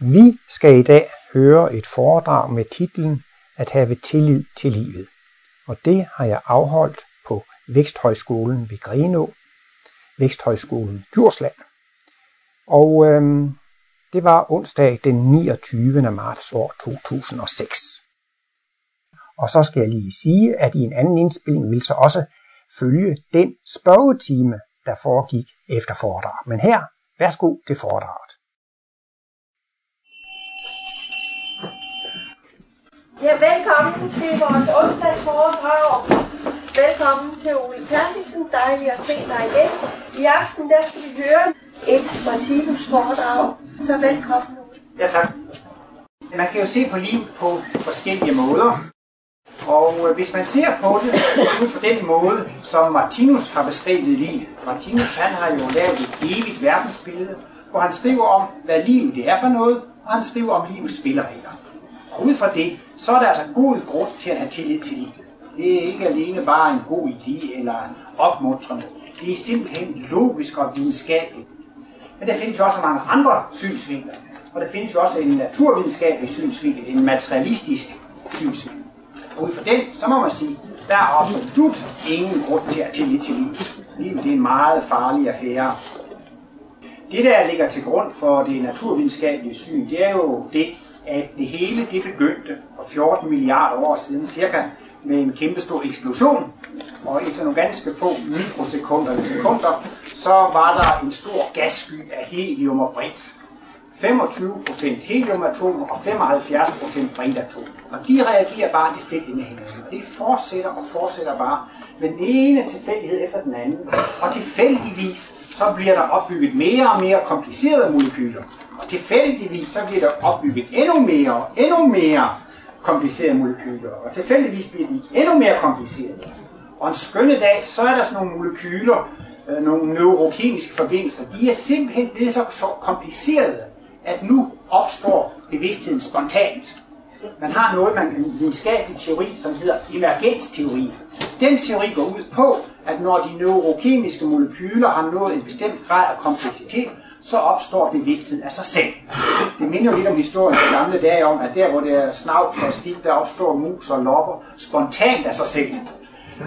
Vi skal i dag høre et foredrag med titlen At have tillid til livet. Og det har jeg afholdt på Væksthøjskolen ved Grenå, Væksthøjskolen Djursland. Og øhm, det var onsdag den 29. marts år 2006. Og så skal jeg lige sige, at i en anden indspilling vil så også følge den spørgetime, der foregik efter foredrag. Men her, værsgo til foredrag. Ja, velkommen til vores onsdagsforedrag. Velkommen til Ole Terkelsen. Dejligt at se dig igen. I aften der skal vi høre et Martinus foredrag. Så velkommen Ole. Ja, tak. Man kan jo se på liv på forskellige måder. Og øh, hvis man ser på det ud fra den måde, som Martinus har beskrevet livet. Martinus han har jo lavet et evigt verdensbillede, hvor han skriver om, hvad livet det er for noget, og han skriver om livets spilleregler. Og ud fra det, så er der altså god grund til at have tillid til livet. Det er ikke alene bare en god idé eller opmuntrende. Det er simpelthen logisk og videnskabeligt. Men der findes jo også mange andre synsvinkler. Og der findes jo også en naturvidenskabelig synsvinkel, en materialistisk synsvinkel. Og ud fra den, så må man sige, der er absolut ingen grund til at tillid til livet. Livet er en meget farlig affære. Det, der ligger til grund for det naturvidenskabelige syn, det er jo det, at det hele det begyndte for 14 milliarder år siden cirka med en kæmpestor eksplosion. Og efter nogle ganske få mikrosekunder eller sekunder, så var der en stor gassky af helium og brint. 25% heliumatomer og 75% brintatomer. Og de reagerer bare tilfældigt med hinanden. Og det fortsætter og fortsætter bare med den ene tilfældighed efter den anden. Og tilfældigvis så bliver der opbygget mere og mere komplicerede molekyler. Og tilfældigvis så bliver der opbygget endnu mere og endnu mere komplicerede molekyler. Og tilfældigvis bliver de endnu mere komplicerede. Og en skønne dag, så er der sådan nogle molekyler, øh, nogle neurokemiske forbindelser. De er simpelthen blevet så, så komplicerede, at nu opstår bevidstheden spontant. Man har noget, man, en videnskabelig teori, som hedder emergensteori. Den teori går ud på, at når de neurokemiske molekyler har nået en bestemt grad af kompleksitet, så opstår bevidsthed af sig selv. Det minder jo lidt om historien fra gamle dage om, at der hvor det er snavs og skidt, der opstår mus og lopper spontant af sig selv.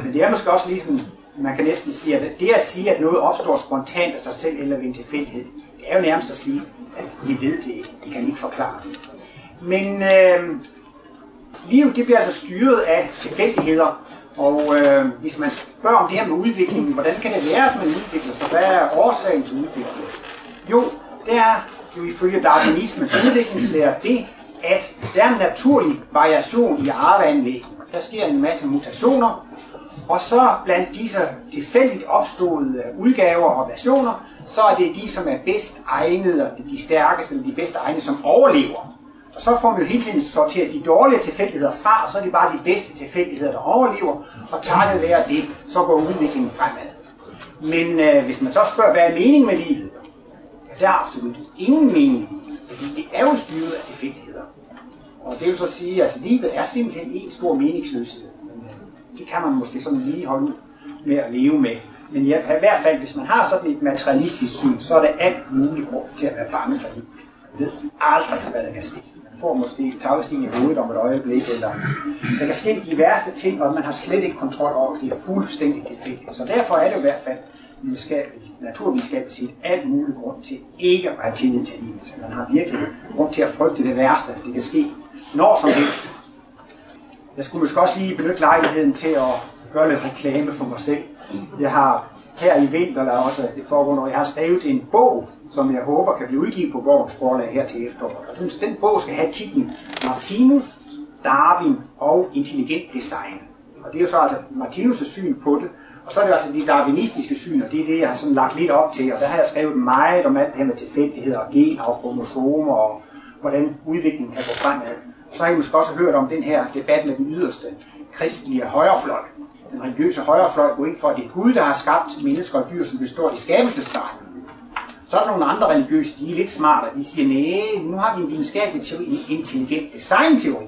Men det er måske også ligesom, man kan næsten sige, at det at sige, at noget opstår spontant af sig selv eller ved en tilfældighed, det er jo nærmest at sige, at vi ved det ikke. Det kan ikke forklare. Men øh, livet det bliver altså styret af tilfældigheder, og øh, hvis man spørger om det her med udviklingen, hvordan kan det være, at man udvikler sig? Hvad er årsagen til udviklingen? Jo, det er jo ifølge darwinismens udviklingslære det, at der er en naturlig variation i arveanlæg. Der sker en masse mutationer, og så blandt disse tilfældigt opståede udgaver og versioner, så er det de, som er bedst egnede, og de stærkeste, eller de bedste egnede, som overlever. Og så får man jo hele tiden sorteret de dårlige tilfældigheder fra, og så er det bare de bedste tilfældigheder, der overlever, og takket være det, så går udviklingen fremad. Men øh, hvis man så spørger, hvad er meningen med livet? Ja, der er absolut ingen mening, fordi det er jo styret af tilfældigheder. Og det vil så sige, at livet er simpelthen en stor meningsløshed. Men øh, det kan man måske sådan lige holde ud med at leve med. Men ja, i hvert fald, hvis man har sådan et materialistisk syn, så er det alt muligt grund til at være bange for livet. Man ved aldrig, hvad der kan ske får måske tagsten i hovedet om et øjeblik, eller der kan ske de værste ting, og man har slet ikke kontrol over det. er fuldstændig tilfældigt. Så derfor er det i hvert fald naturvidenskabeligt set alt mulig grund til ikke at have tillid til livet. Så man har virkelig grund til at frygte det værste, det kan ske når som helst. Jeg skulle måske også lige benytte lejligheden til at gøre lidt reklame for mig selv. Jeg har her i vinter, eller også det foregående år, jeg har skrevet en bog, som jeg håber kan blive udgivet på Borgens forlag her til efteråret. Den bog skal have titlen Martinus, Darwin og intelligent design. Og det er jo så altså Martinus' syn på det, og så er det altså de darwinistiske syn, og det er det, jeg har sådan lagt lidt op til. Og der har jeg skrevet meget om alt det her med tilfældigheder og gener og kromosomer, og hvordan udviklingen kan gå fremad. Så har I måske også hørt om den her debat med den yderste kristelige højrefløj. Den religiøse højrefløj går ind for, at det er Gud, der har skabt mennesker og dyr, som består i skabelsestegn. Så er der nogle andre religiøse, de er lidt smartere. De siger, nej, nu har vi en videnskabelig teori, en intelligent designteori.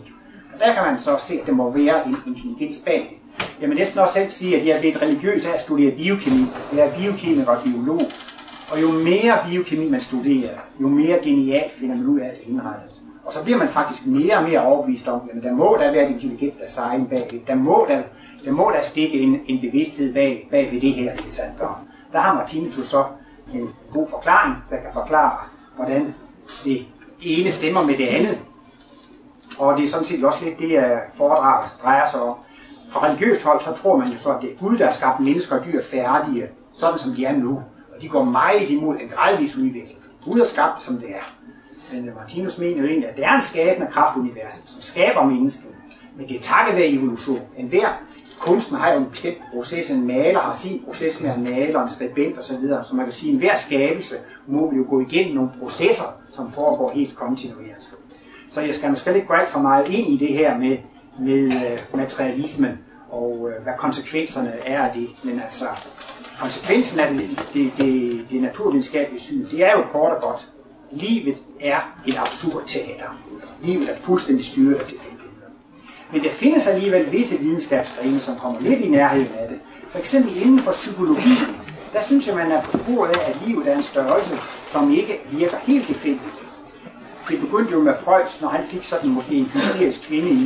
Og der kan man så se, at der må være en intelligens bag jeg vil næsten også selv sige, at jeg er blevet religiøs af at studere biokemi. Jeg er biokemiker og biolog. Og jo mere biokemi man studerer, jo mere genialt finder man ud af at indrettet. Og så bliver man faktisk mere og mere overbevist om, at der må der være et intelligent design bag Der må der, der, må der stikke en, en bevidsthed bag, bag ved det her. Ikke sandt? Og der har Martinus så en god forklaring, der kan forklare, hvordan det ene stemmer med det andet. Og det er sådan set også lidt det, at foredraget drejer sig om. Fra religiøst hold, så tror man jo så, at det er Gud, der har skabt mennesker og dyr færdige, sådan som de er nu. Og de går meget imod en gradvis udvikling. Gud har skabt som det er. Men øh, Martinus mener jo egentlig, at det er en skabende kraft universet, som skaber mennesket. Men det er takket være evolution. En hver kunstner har jo en bestemt proces. En maler har sin proces med at male, en skribent osv. Så man kan sige, at enhver skabelse må jo gå igennem nogle processer, som foregår helt kontinuerligt. Så jeg skal måske ikke gå alt for meget ind i det her med, med øh, materialismen og øh, hvad konsekvenserne er af det. Men altså, konsekvensen af det, det, det, det naturvidenskabelige syn, det er jo kort og godt. Livet er et absurd teater. Livet er fuldstændig styret af tilfældigheder. Men der findes alligevel visse videnskabsgrene, som kommer lidt i nærheden af det. For eksempel inden for psykologi, der synes jeg, man er på sporet af, at livet er en størrelse, som ikke virker helt tilfældigt det begyndte jo med Freud, når han fik sådan måske en hysterisk kvinde i,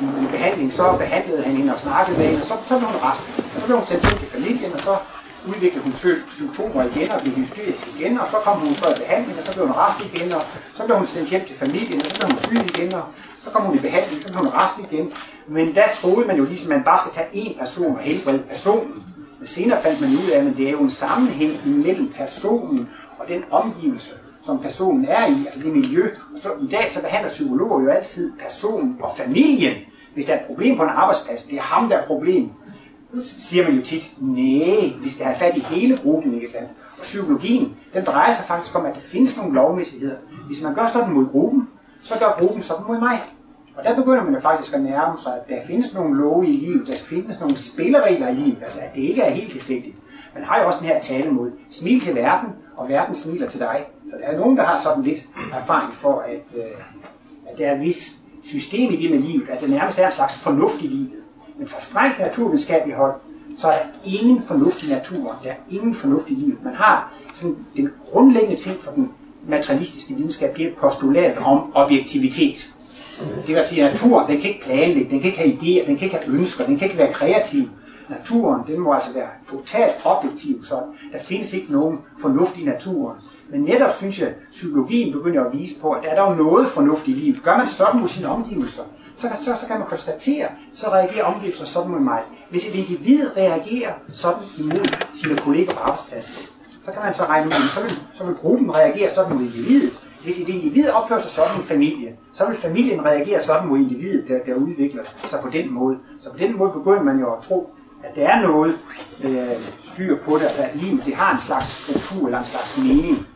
i behandling, så behandlede han hende og snakkede med hende, og så, så blev hun rask. Og så blev hun sendt hjem til familien, og så udviklede hun symptomer igen og blev hysterisk igen, og så kom hun så i behandling, og så blev hun rask igen, og så blev hun sendt hjem til familien, og så blev hun syg igen, og så kom hun i behandling, så blev hun rask igen. Men der troede man jo ligesom, at man bare skal tage én person og helbrede personen. Men senere fandt man ud af, at det er jo en sammenhæng mellem personen og den omgivelse, som personen er i, altså det miljø. Og så, I dag så behandler psykologer jo altid personen og familien. Hvis der er et problem på en arbejdsplads, det er ham, der er problem. Så siger man jo tit, nej, vi skal have fat i hele gruppen, ikke sandt? Og psykologien, den drejer sig faktisk om, at der findes nogle lovmæssigheder. Hvis man gør sådan mod gruppen, så gør gruppen sådan mod mig. Og der begynder man jo faktisk at nærme sig, at der findes nogle love i livet, der findes nogle spilleregler i livet, altså at det ikke er helt tilfældigt. Man har jo også den her tale mod smil til verden, og verden smiler til dig. Så der er nogen, der har sådan lidt erfaring for, at, øh, at der er et vis system i det med livet, at det nærmest er en slags fornuft i livet. Men fra strengt naturvidenskabelig hold, så er der ingen fornuft i naturen. Der er ingen fornuft i livet. Man har sådan den grundlæggende ting for den materialistiske videnskab, det er postulat om objektivitet. Det vil sige, at naturen den kan ikke planlægge, den kan ikke have idéer, den kan ikke have ønsker, den kan ikke være kreativ naturen, den må altså være totalt objektiv, så der findes ikke nogen fornuft i naturen. Men netop synes jeg, psykologien begynder at vise på, at der er der noget fornuft i livet. Gør man sådan mod sine omgivelser, så, så, så kan man konstatere, så reagerer omgivelser sådan mod mig. Hvis et individ reagerer sådan imod sine kolleger på arbejdspladsen, så kan man så regne ud, så vil, så vil gruppen reagere sådan mod individet. Hvis et individ opfører sig sådan en familie, så vil familien reagere sådan mod individet, der, der udvikler sig på den måde. Så på den måde begynder man jo at tro, at der er noget øh, styr på det, at livet det har en slags struktur eller en slags mening.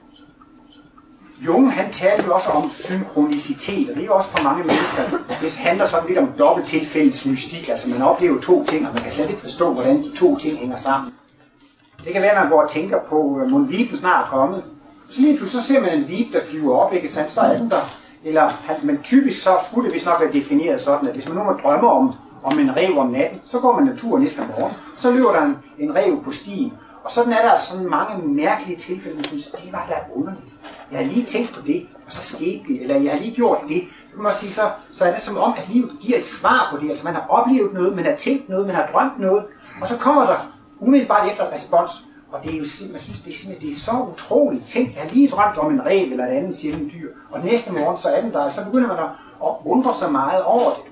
Jung han talte jo også om synkronicitet, og det er også for mange mennesker. Det handler sådan lidt om dobbelt tilfældes mystik, altså man oplever to ting, og man kan slet ikke forstå, hvordan de to ting hænger sammen. Det kan være, at man går og tænker på, øh, at Mondviben snart er kommet. Så lige pludselig så ser man en vib, der flyver op, ikke sandt? Så er den der. Eller, men typisk så skulle det vist nok være defineret sådan, at hvis man nu må drømme om om en rev om natten, så går man en tur næste morgen, så løber der en, en rev på stien. Og sådan er der altså sådan mange mærkelige tilfælde, man synes, det var da underligt. Jeg har lige tænkt på det, og så skete det, eller jeg har lige gjort det. Det må sige, så, så er det som om, at livet giver et svar på det. Altså man har oplevet noget, man har tænkt noget, man har drømt noget, og så kommer der umiddelbart efter et respons. Og det er jo man synes, det er simpelthen det er så utroligt. Tænk, jeg har lige drømt om en rev eller et andet sjældent dyr, og næste morgen så er den der, og så begynder man at undre sig meget over det.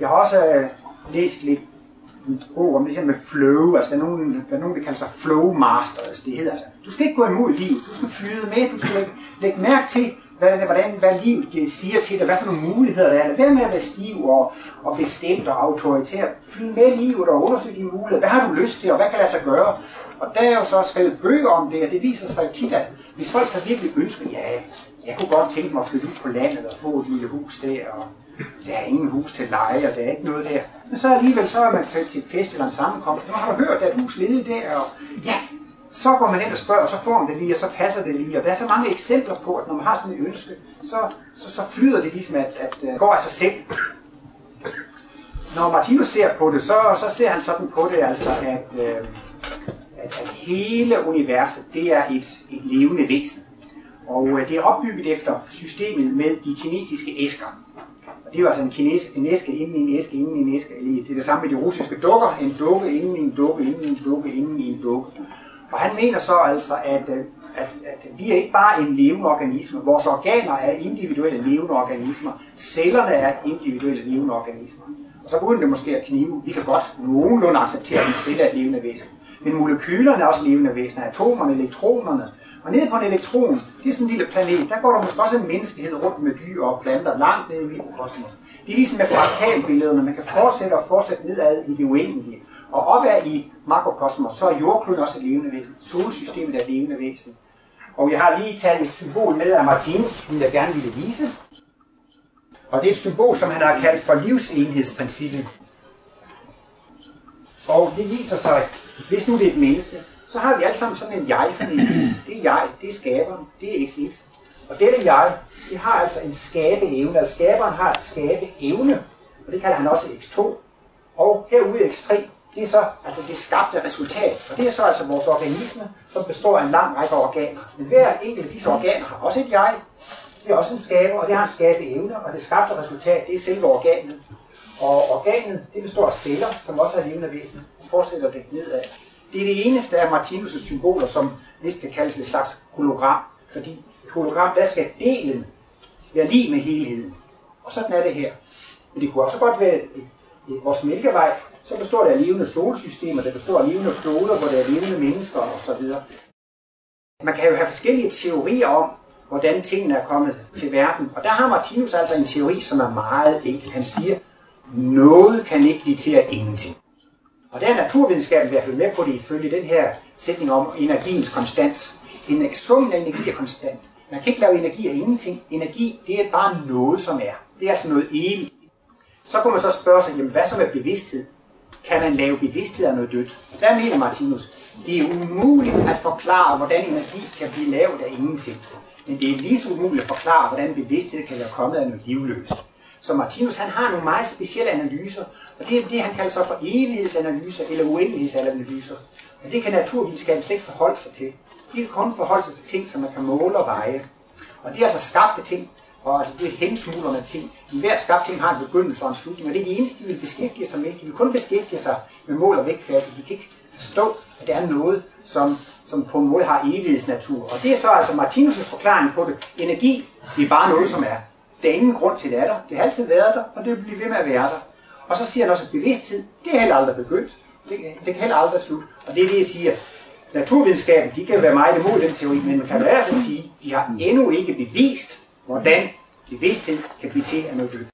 Jeg har også øh, læst lidt ord om det her med flow, altså der er nogen, der er nogen der kalder sig flow masters. Det hedder altså, du skal ikke gå imod livet, du skal flyde med, du skal lægge, lægge mærke til, hvad, det, hvordan, hvad livet siger til dig, hvad for nogle muligheder der er. Lad være med at være stiv og, og bestemt og autoritær. Fly med livet og undersøg dine muligheder. Hvad har du lyst til, og hvad kan lade sig gøre? Og der er jo så skrevet bøger om det, og det viser sig tit, at hvis folk så virkelig ønsker, ja, jeg kunne godt tænke mig at flytte ud på landet og få et lille hus der, og der er ingen hus til leje, og der er ikke noget der. Men så alligevel, så er man til, til fest eller en sammenkomst. Nu har du hørt, at der er et hus ledigt der, og ja, så går man ind og spørger, og så får man det lige, og så passer det lige. Og der er så mange eksempler på, at når man har sådan et ønske, så, så, så flyder det ligesom, at, at uh, går af sig selv. Når Martinus ser på det, så, så ser han sådan på det, altså, at, uh, at, at hele universet, det er et, et levende væsen. Og øh, det er opbygget efter systemet med de kinesiske æsker. Og det er jo altså en, kines, en æske inden i en æske inden i en æske. Det er det samme med de russiske dukker. En dukke inden i en dukke inden i en dukke inden i en dukke. Og han mener så altså, at, øh, at, at vi er ikke bare en levende organisme. Vores organer er individuelle levende organismer. Cellerne er individuelle levende organismer. Og så begynder det måske at knive. Vi kan godt nogenlunde acceptere, at en celle er et levende væsen. Men molekylerne er også levende væsener. Atomerne, elektronerne. Og nede på en elektron, det er sådan en lille planet, der går der måske også en menneskehed rundt med dyr og planter langt nede i mikrokosmos. Det er ligesom med fraktalbillederne. Man kan fortsætte og fortsætte nedad i det uendelige. Og opad i makrokosmos, så er jordkloden også et levende væsen. Solsystemet er et levende væsen. Og jeg har lige taget et symbol med af Martinus, som jeg gerne ville vise. Og det er et symbol, som han har kaldt for livsenhedsprincippet. Og det viser sig, hvis nu det er et menneske, så har vi alle sammen sådan en jeg-fornemmelse. Det er jeg, det er skaberen, det er exit. Og dette jeg, det har altså en skabeevne, altså skaberen har et skabeevne, og det kalder han også X2. Og herude X3, det er så altså det skabte resultat, og det er så altså vores organisme, som består af en lang række organer. Men hver enkelt af disse organer har også et jeg, det er også en skaber, og det har en skabeevne, og det skabte resultat, det er selve organet. Og organet, det består af celler, som også er levende væsen. Så fortsætter det nedad. Det er det eneste af Martinus' symboler, som næsten kan kaldes et slags hologram. Fordi et hologram, der skal delen være lige med helheden. Og sådan er det her. Men det kunne også godt være et, et, vores mælkevej, så består det af levende solsystemer, det består af levende kloder, hvor der er levende mennesker osv. Man kan jo have forskellige teorier om, hvordan tingene er kommet til verden. Og der har Martinus altså en teori, som er meget enkel. Han siger, noget kan ikke blive til at ingenting. Og der er naturvidenskaben i hvert fald med på det ifølge den her sætning om energiens konstans. En summen af energi er konstant. Man kan ikke lave energi af ingenting. Energi, det er bare noget, som er. Det er altså noget evigt. Så kunne man så spørge sig, jamen hvad så med bevidsthed? Kan man lave bevidsthed af noget dødt? Der mener Martinus, det er umuligt at forklare, hvordan energi kan blive lavet af ingenting. Men det er lige så umuligt at forklare, hvordan bevidsthed kan være kommet af noget livløst. Så Martinus han har nogle meget specielle analyser, og det er det, han kalder så for evighedsanalyser eller uendelighedsanalyser. Og det kan naturvidenskaben slet ikke forholde sig til. De kan kun forholde sig til ting, som man kan måle og veje. Og det er altså skabte ting, og altså det er hensmulerne ting. Men hver skabt ting har en begyndelse og en slutning, og det er det eneste, de vil beskæftige sig med. De vil kun beskæftige sig med mål og vægtfase. De kan ikke forstå, at det er noget, som, som på en måde har evighedsnatur. Og det er så altså Martinus' forklaring på det. Energi, det er bare noget, som er. Der er ingen grund til, det er der. Det har altid været der, og det vil blive ved med at være der. Og så siger han også, at bevidsthed, det er heller aldrig begyndt. Det, det kan heller aldrig slutte. Og det er det, jeg siger. Naturvidenskaben, de kan være meget imod den teori, men man kan i hvert fald sige, at de har endnu ikke bevist, hvordan bevidsthed kan blive til at nå død.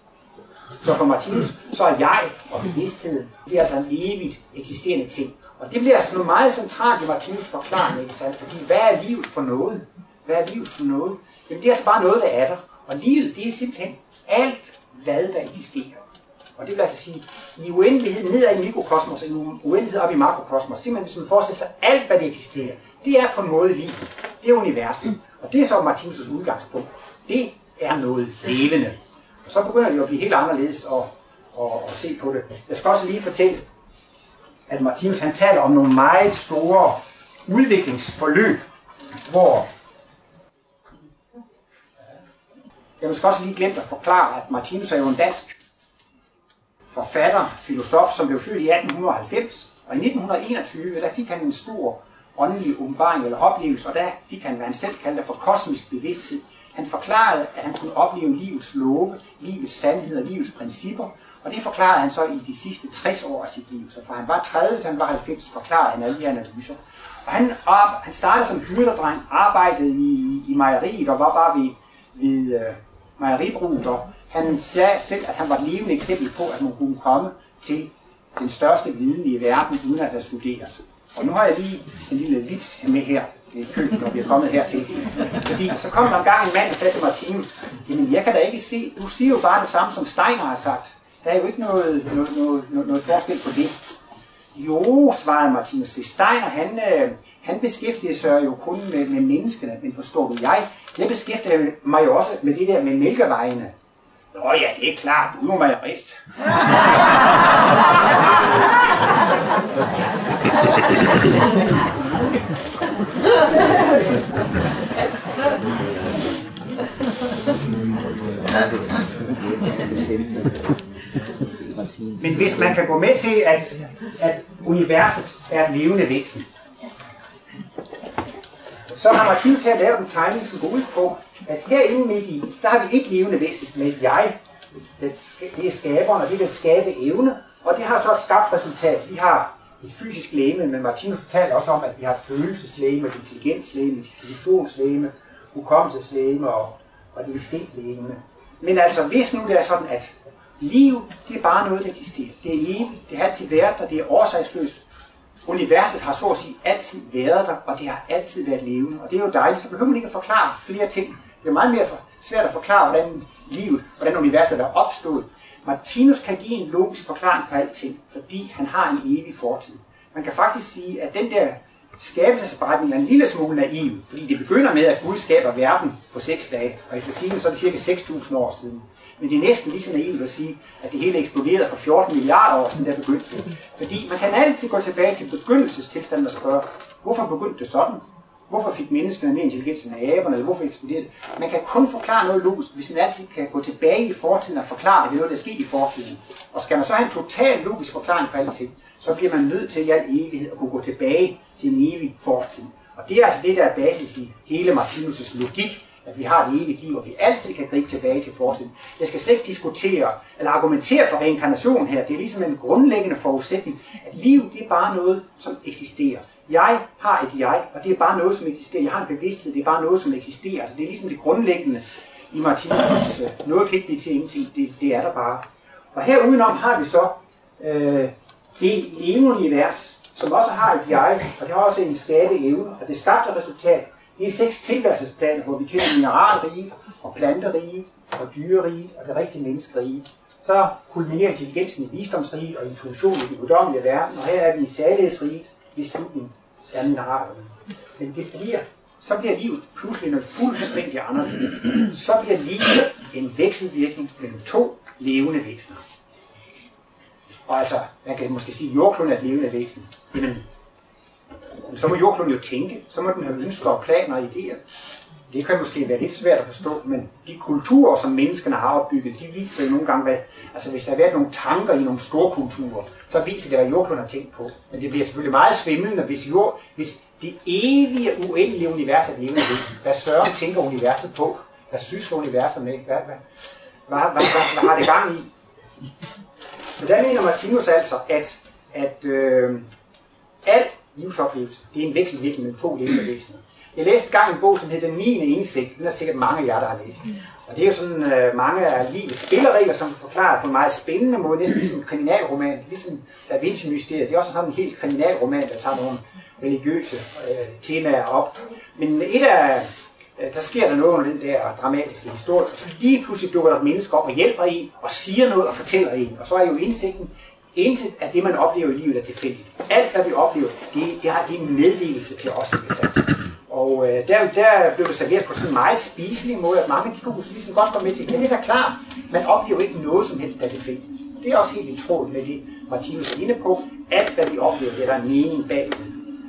Så for Martinus, så er jeg og bevidstheden, det er altså en evigt eksisterende ting. Og det bliver altså noget meget centralt i Martinus forklaring, ikke sandt? Fordi hvad er livet for noget? Hvad er livet for noget? Jamen det er altså bare noget, der er der. Og livet, det er simpelthen alt, hvad der eksisterer. Og det vil altså sige, i uendelighed nedad i mikrokosmos, i uendelighed op i makrokosmos, simpelthen hvis man forestiller sig alt, hvad der eksisterer, det er på en måde liv. Det er universet. Og det er så Martinus' udgangspunkt. Det er noget levende. Og så begynder det jo at blive helt anderledes at, at, at se på det. Jeg skal også lige fortælle, at Martinus han taler om nogle meget store udviklingsforløb, hvor jeg måske også lige glemt at forklare, at Martinus er jo en dansk forfatter, filosof, som blev født i 1890, og i 1921, der fik han en stor åndelig åbenbaring eller oplevelse, og der fik han, hvad han selv kaldte for kosmisk bevidsthed. Han forklarede, at han kunne opleve livets love, livets sandhed og livets principper, og det forklarede han så i de sidste 60 år af sit liv. Så fra han var 30 til han var 90, forklarede han alle de analyser. Og han, op, han startede som hyrderdreng, arbejdede i, i mejeriet og var bare ved, ved øh, mejeribruget, og han sagde selv, at han var et levende eksempel på, at man kunne komme til den største viden i verden, uden at have studeret. Og nu har jeg lige en lille vits med her i køkken, når vi er kommet hertil. Fordi så kom der engang en mand og sagde til Martinus, jamen jeg kan da ikke se, du siger jo bare det samme, som Steiner har sagt. Der er jo ikke noget, noget, noget, noget, noget forskel på det. Jo, svarede Martinus. Steiner, han, øh, han beskæftiger sig jo kun med, med menneskene, men forstår du, jeg, jeg beskæftiger mig jo også med det der med mælkevejene. Nå ja, det er klart, du er jo majorist. Men hvis man kan gå med til, at, at universet er et levende væsen, så har til at lave en tegning, som går ud på, at herinde midt i, der har vi ikke levende væsen med et jeg. Det er skaberen, og det er den skabe evne, og det har så et skabt resultat. Vi har et fysisk læme, men Martinus fortalte også om, at vi har et følelseslæme, et intelligenslæme, et illusionslæme, hukommelseslæme og, og et instinktlæme. Men altså, hvis nu det er sådan, at liv, det er bare noget, der eksisterer. Det er evigt, det har altid været og det er årsagsløst. Universet har så at sige altid været der, og det har altid været levende. Og det er jo dejligt, så behøver man ikke at forklare flere ting. Det er meget mere svært at forklare, hvordan livet, hvordan universet er opstået. Martinus kan give en logisk forklaring på alting, fordi han har en evig fortid. Man kan faktisk sige, at den der skabelsesberetning er en lille smule naiv, fordi det begynder med, at Gud skaber verden på 6 dage, og i fysikken så er det cirka 6.000 år siden. Men det er næsten lige så naivt at sige, at det hele eksploderede for 14 milliarder år siden, der begyndte. Fordi man kan altid gå tilbage til begyndelsestilstanden og spørge, hvorfor begyndte det sådan? Hvorfor fik menneskene mere intelligens end aberne, eller hvorfor eksploderede det? Man kan kun forklare noget logisk, hvis man altid kan gå tilbage i fortiden og forklare, at det er noget, der er sket i fortiden. Og skal man så have en total logisk forklaring på alting, så bliver man nødt til i al evighed at kunne gå tilbage til en evig fortid. Og det er altså det, der er basis i hele Martinus' logik, at vi har et evigt liv, og vi altid kan gribe tilbage til fortiden. Jeg skal slet ikke diskutere eller argumentere for reinkarnation her. Det er ligesom en grundlæggende forudsætning, at liv det er bare noget, som eksisterer. Jeg har et jeg, og det er bare noget, som eksisterer. Jeg har en bevidsthed, det er bare noget, som eksisterer. Altså det er ligesom det grundlæggende i Martinus' øh, noget kan ikke blive til ingenting, det, det er der bare. Og her udenom har vi så øh, det levende univers, som også har et jeg, og det har også en skabe evne, og det skabte resultat, det er seks tilværelsesplaner, hvor vi kender mineralrige, og planterige, og dyrerige, og det rigtige menneskerige. Så kulminerer intelligensen i visdomsriget og intuitionen i den guddommelige verden, og her er vi i særlighedsriget, hvis slutningen er mineralrige. Men det bliver, så bliver livet pludselig noget fuldstændig anderledes. Så bliver livet en vekselvirkning mellem to levende væsener. Og altså, man kan måske sige, at jordkloden er et levende væsen. Jamen, så må jordkloden jo tænke, så må den have ønsker og planer og idéer. Det kan måske være lidt svært at forstå, men de kulturer, som menneskene har opbygget, de viser jo nogle gange, hvad, altså hvis der har været nogle tanker i nogle store kulturer, så viser det, hvad jordkloden har tænkt på. Men det bliver selvfølgelig meget svimlende, hvis, jord, hvis det evige, uendelige univers er et levende væsen. Hvad Søren tænker universet på? Hvad synes universet med? Hvad, hvad, hvad, hvad, hvad, hvad har det gang i? Men der mener Martinus altså, at, at øh, alt livsoplevelse. Det er en vekselvirkning mellem to levende væsener. Jeg læste engang en bog, som hedder Den 9. indsigt. Den er sikkert mange af jer, der har læst. Og det er jo sådan øh, mange af livets spilleregler, som forklarer på en meget spændende måde, næsten ligesom en kriminalroman. Ligesom Da Vinci-mysteriet. Det er også sådan en helt kriminalroman, der tager nogle religiøse øh, temaer op. Men et af, øh, der sker der noget under den der dramatiske historie, og så lige pludselig dukker der et menneske op og hjælper en, og siger noget og fortæller en. Og så er jo indsigten, Intet af det, man oplever i livet, er tilfældigt. Alt, hvad vi oplever, det, det har det en meddelelse til os, ikke sandt? Og øh, der, der blev det serveret på sådan en meget spiselig måde, at mange de kunne ligesom godt komme med til. Ja, det er da klart, man oplever ikke noget som helst, der er tilfældigt. Det er også helt i tråd med det, Martinus er inde på. Alt, hvad vi oplever, det er der en mening bagved.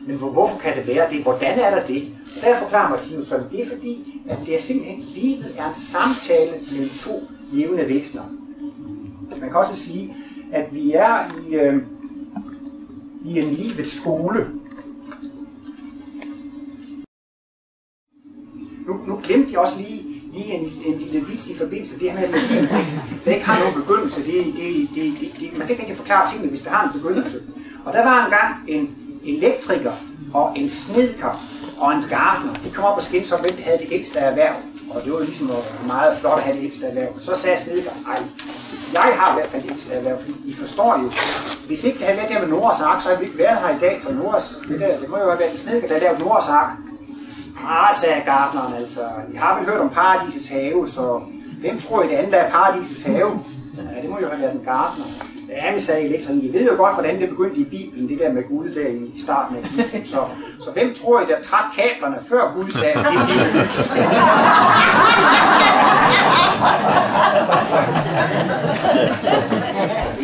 Men hvor, hvorfor kan det være det? Hvordan er der det? Og der forklarer Martinus sådan, det er fordi, at det er simpelthen, livet er en samtale mellem to levende væsener. Man kan også sige, at vi er i, øh, i en livets skole. Nu, nu glemte jeg også lige, lige en, en lille vits i forbindelse det her med, at det, det ikke har nogen begyndelse. Det, det, det, det, det, man kan ikke rigtig forklare tingene, hvis det har en begyndelse. Og der var engang en elektriker og en snedker og en gartner. De kom op og skændte om, hvem der havde det ældste erhverv. Og det var ligesom meget flot at have det ældste erhverv. Så sagde snedker, ej, jeg har i hvert fald ikke erhverv, fordi I forstår jo, hvis ikke det havde været der med Noras ark, så havde vi ikke været her i dag, så Noras, det, der, det må jo have været en snedker, der lavede Noras ark. Ah, sagde gardneren altså, I har vel hørt om paradisets have, så hvem tror I det andet er paradisets have? Ja, det må jo have været en gardner. Ja, vi sagde elektrikeren, I ved jo godt, hvordan det begyndte i Bibelen, det der med guld der i starten af Bibelen. Så, så hvem tror I, der trak kablerne før Gud sagde, det er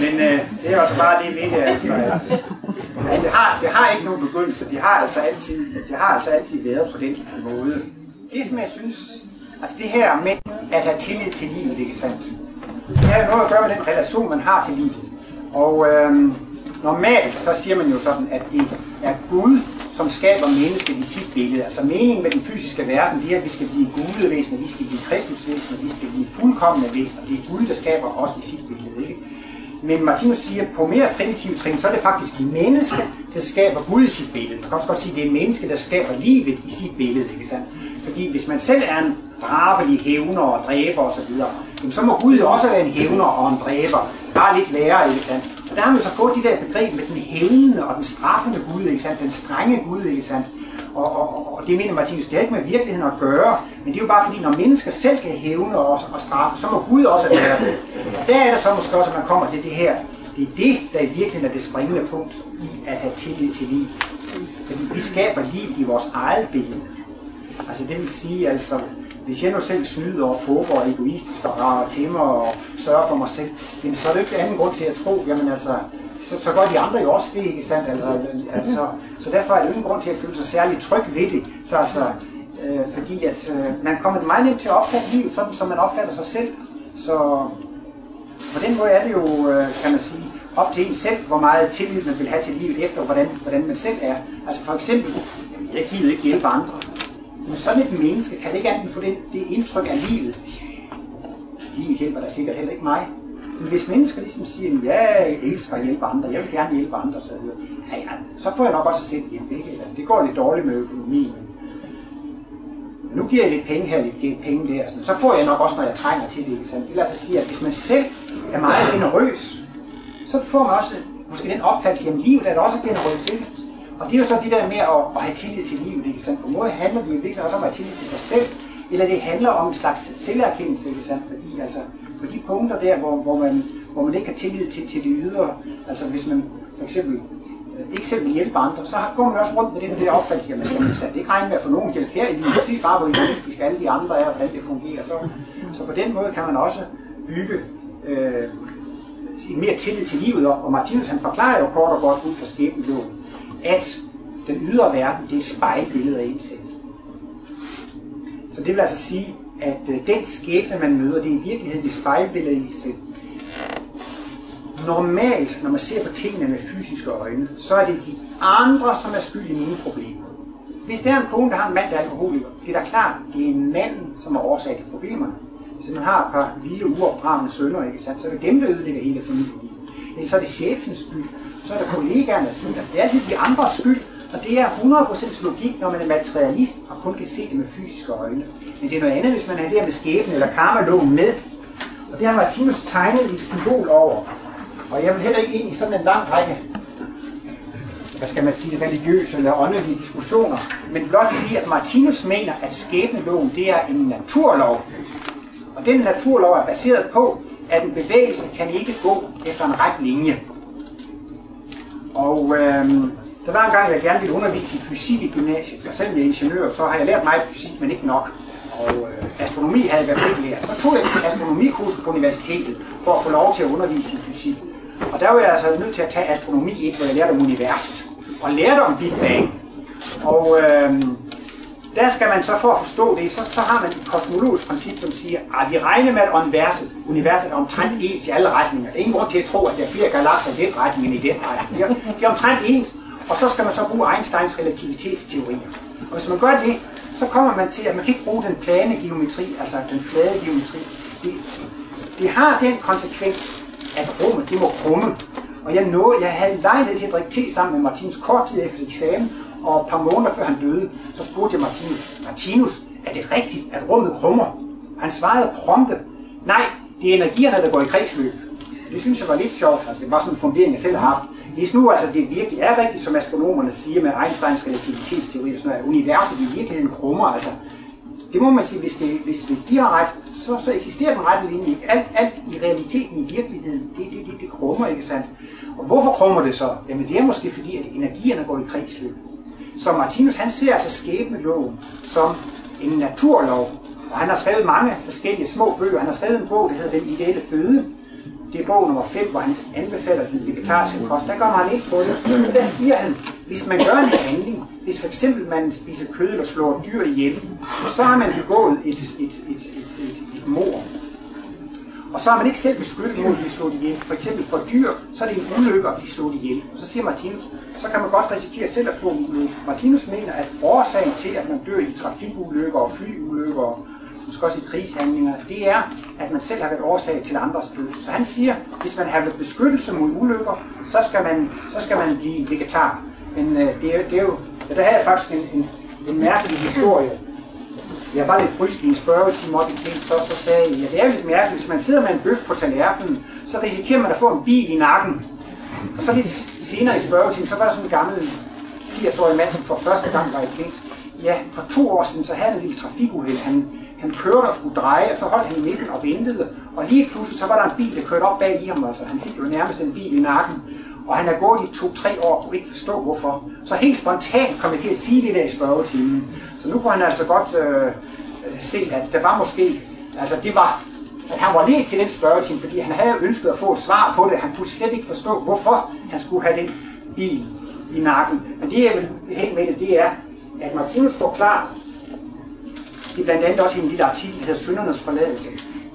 Men øh, det er også bare det ved det, altså. altså. Ja, det, har, det har ikke nogen begyndelse. Det har altså altid, det har altså altid været på den måde. Det som jeg synes, altså det her med at have tillid til livet, ikke sandt? Det har jo noget at gøre med den relation, man har til livet. Og øh, normalt så siger man jo sådan, at det er Gud, som skaber mennesket i sit billede. Altså meningen med den fysiske verden, det er, at vi skal blive gudevæsener, vi skal blive kristusvæsener, vi skal blive fuldkommende væsener. Det er Gud, der skaber os i sit billede. Ikke? Men Martinus siger, at på mere primitive trin, så er det faktisk mennesket, der skaber Gud i sit billede. Man kan også godt sige, at det er mennesket, der skaber livet i sit billede. Ikke sandt? Fordi hvis man selv er en drabelig hævner og dræber osv., så må Gud jo også være en hævner og en dræber. Bare lidt lærer, ikke sandt? Og der har man så fået de der begreb med den hævnende og den straffende Gud, ikke sandt? Den strenge Gud, ikke sandt? Og, og, og det mener Martinus, det har ikke med virkeligheden at gøre, men det er jo bare fordi, når mennesker selv kan hævne og, og straffe, så må Gud også være det. Og der er det så måske også, at man kommer til det her. Det er det, der i virkeligheden er det springende punkt i at have tillid til liv. Fordi vi skaber liv i vores eget billede. Altså det vil sige, altså, hvis jeg nu selv snyder og fåber og egoistisk og rager til mig og sørger for mig selv, jamen, så er det ikke anden grund til at tro, jamen altså, så, så gør de andre jo også det, ikke sandt? Altså, altså, så derfor er det ingen grund til at føle sig særlig tryg ved det. Så altså, øh, fordi at, øh, man kommer meget nemt til at opfatte livet sådan, som man opfatter sig selv. Så på den måde er det jo, øh, kan man sige, op til en selv, hvor meget tillid man vil have til livet efter, hvordan, hvordan man selv er. Altså for eksempel, jeg gider ikke hjælpe andre. Men sådan et menneske kan det ikke andet få det, det indtryk af livet. Livet hjælper da sikkert heller ikke mig. Men hvis mennesker ligesom siger, ja, jeg elsker at hjælpe andre, jeg vil gerne hjælpe andre, så, ja, ja, så får jeg nok også selv hjælp. Ikke? Det går lidt dårligt med økonomien. Men nu giver jeg lidt penge her, lidt penge der, sådan. så får jeg nok også, når jeg trænger til det. Ikke? Det vil altså sige, at hvis man selv er meget generøs, så får man også måske den opfattelse, at livet er da også generøs. Ikke? Og det er jo så det der med at, at have tillid til livet. Ikke sandt? På en måde handler det jo virkelig også om at have tillid til sig selv, eller det handler om en slags selverkendelse, ikke sandt? Fordi altså, på de punkter der, hvor, hvor, man, hvor man ikke har tillid til, til det ydre, altså hvis man for eksempel øh, ikke selv vil hjælpe andre, så går man også rundt med den der opfattelse, at man skal man ikke regne med at få nogen hjælp her i livet, se bare hvor egoistisk alle de andre er, og hvordan det fungerer. Så, så på den måde kan man også bygge øh, en mere tillid til livet op. Og Martinus han forklarer jo kort og godt ud fra skæbnen at den ydre verden, det er et spejlbillede af en selv. Så det vil altså sige, at øh, den skæbne, man møder, det er i virkeligheden et spejlbillede i selv. Normalt, når man ser på tingene med fysiske øjne, så er det de andre, som er skyld i mine problemer. Hvis det er en kone, der har en mand, der er alkoholiker, det er da klart, det er manden, som er årsag til problemerne. Hvis man har et par vilde uopdragende sønner, ikke sandt, så er det dem, der ødelægger hele familien. Eller så er det chefens skyld, så er det kollegaernes skyld. Altså det er altid de andres skyld, og det er 100% logik, når man er materialist og kun kan se det med fysiske øjne. Men det er noget andet, hvis man har det her med skæbne eller karma med. Og det har Martinus tegnet et symbol over. Og jeg vil heller ikke ind i sådan en lang række hvad skal man sige, religiøse eller åndelige diskussioner, men blot sige, at Martinus mener, at skæbneloven det er en naturlov. Og den naturlov er baseret på, at en bevægelse kan ikke gå efter en ret linje. Og øhm, der var en gang, jeg gerne ville undervise i fysik i gymnasiet, og selvom jeg er ingeniør, så har jeg lært meget fysik, men ikke nok. Og øh, astronomi havde jeg været lært. Så tog jeg et astronomikursus på universitetet for at få lov til at undervise i fysik. Og der var jeg altså nødt til at tage astronomi 1, hvor jeg lærte om universet. Og lærte om Big Bang. Og øh, der skal man så for at forstå det, så, så har man et kosmologisk princip, som siger, at vi regner med, at universet, universet er omtrent ens i alle retninger. Der er ingen grund til at tro, at der er flere galakser i den retning end i den retning. De er, de er omtrent ens, og så skal man så bruge Einsteins relativitetsteorier. Og hvis man gør det, så kommer man til, at man kan ikke bruge den plane geometri, altså den flade geometri. Det, det har den konsekvens, at rummet, det må krumme. Og jeg, nåede, jeg havde lejlighed til at drikke te sammen med Martins kort tid efter eksamen, og et par måneder før han døde, så spurgte jeg Martinus, Martinus, er det rigtigt, at rummet krummer? Han svarede prompte, nej, det er energierne, der går i kredsløb. Det synes jeg var lidt sjovt, altså det var sådan en fundering, jeg selv har haft. Hvis nu altså det virkelig er rigtigt, som astronomerne siger med Einsteins relativitetsteori, og sådan noget, at universet i virkeligheden krummer, altså det må man sige, hvis, det, hvis, hvis de har ret, så, så eksisterer den rette linje. Alt, alt i realiteten, i virkeligheden, det, det, det, det krummer, ikke sandt? Og hvorfor krummer det så? Jamen det er måske fordi, at energierne går i kredsløb. Så Martinus han ser altså skæbneloven som en naturlov. Og han har skrevet mange forskellige små bøger. Han har skrevet en bog, der hedder Den ideelle føde. Det er bog nummer 5, hvor han anbefaler den vegetariske kost. Der kommer han ikke på det. Men der siger han, hvis man gør en handling, hvis for eksempel man spiser kød eller slår dyr ihjel, så har man begået et, et, et, et, et, et mord. Og så har man ikke selv beskyttet mod at blive slået ihjel. For eksempel for dyr, så er det en ulykke at blive slået ihjel. Så siger Martinus, så kan man godt risikere selv at få en ulykke. Martinus mener, at årsagen til, at man dør i trafikulykker og flyulykker og måske også i krigshandlinger, det er, at man selv har været årsag til andres død. Så han siger, hvis man har været beskyttelse mod ulykker, så skal man, så skal man blive vegetar. Men øh, det, er, det er jo, ja, der er faktisk en, en, en mærkelig historie. Jeg var lidt brysk i en spørgetime op i Klint, så, så sagde jeg, ja, det er jo lidt mærkeligt, hvis man sidder med en bøf på tallerkenen, så risikerer man at få en bil i nakken. Og så lidt senere i spørgetimen, så var der sådan en gammel 80-årig mand, som for første gang var i Klint. Ja, for to år siden, så havde han en lille trafikuheld. Han, han kørte og skulle dreje, og så holdt han i midten og ventede. Og lige pludselig, så var der en bil, der kørte op bag i ham, altså han fik jo nærmest en bil i nakken. Og han er gået i to-tre år og ikke forstå, hvorfor. Så helt spontant kom jeg til at sige det der i spørgetimen. Så nu kunne han altså godt øh, øh se, at der var måske, altså det var, at han var lige til den spørgetime, fordi han havde ønsket at få et svar på det. Han kunne slet ikke forstå, hvorfor han skulle have den bil i nakken. Men det, jeg vil hen med det, det er, at Martinus forklarer, det er blandt andet også i en lille artikel, der hedder Søndernes forladelse.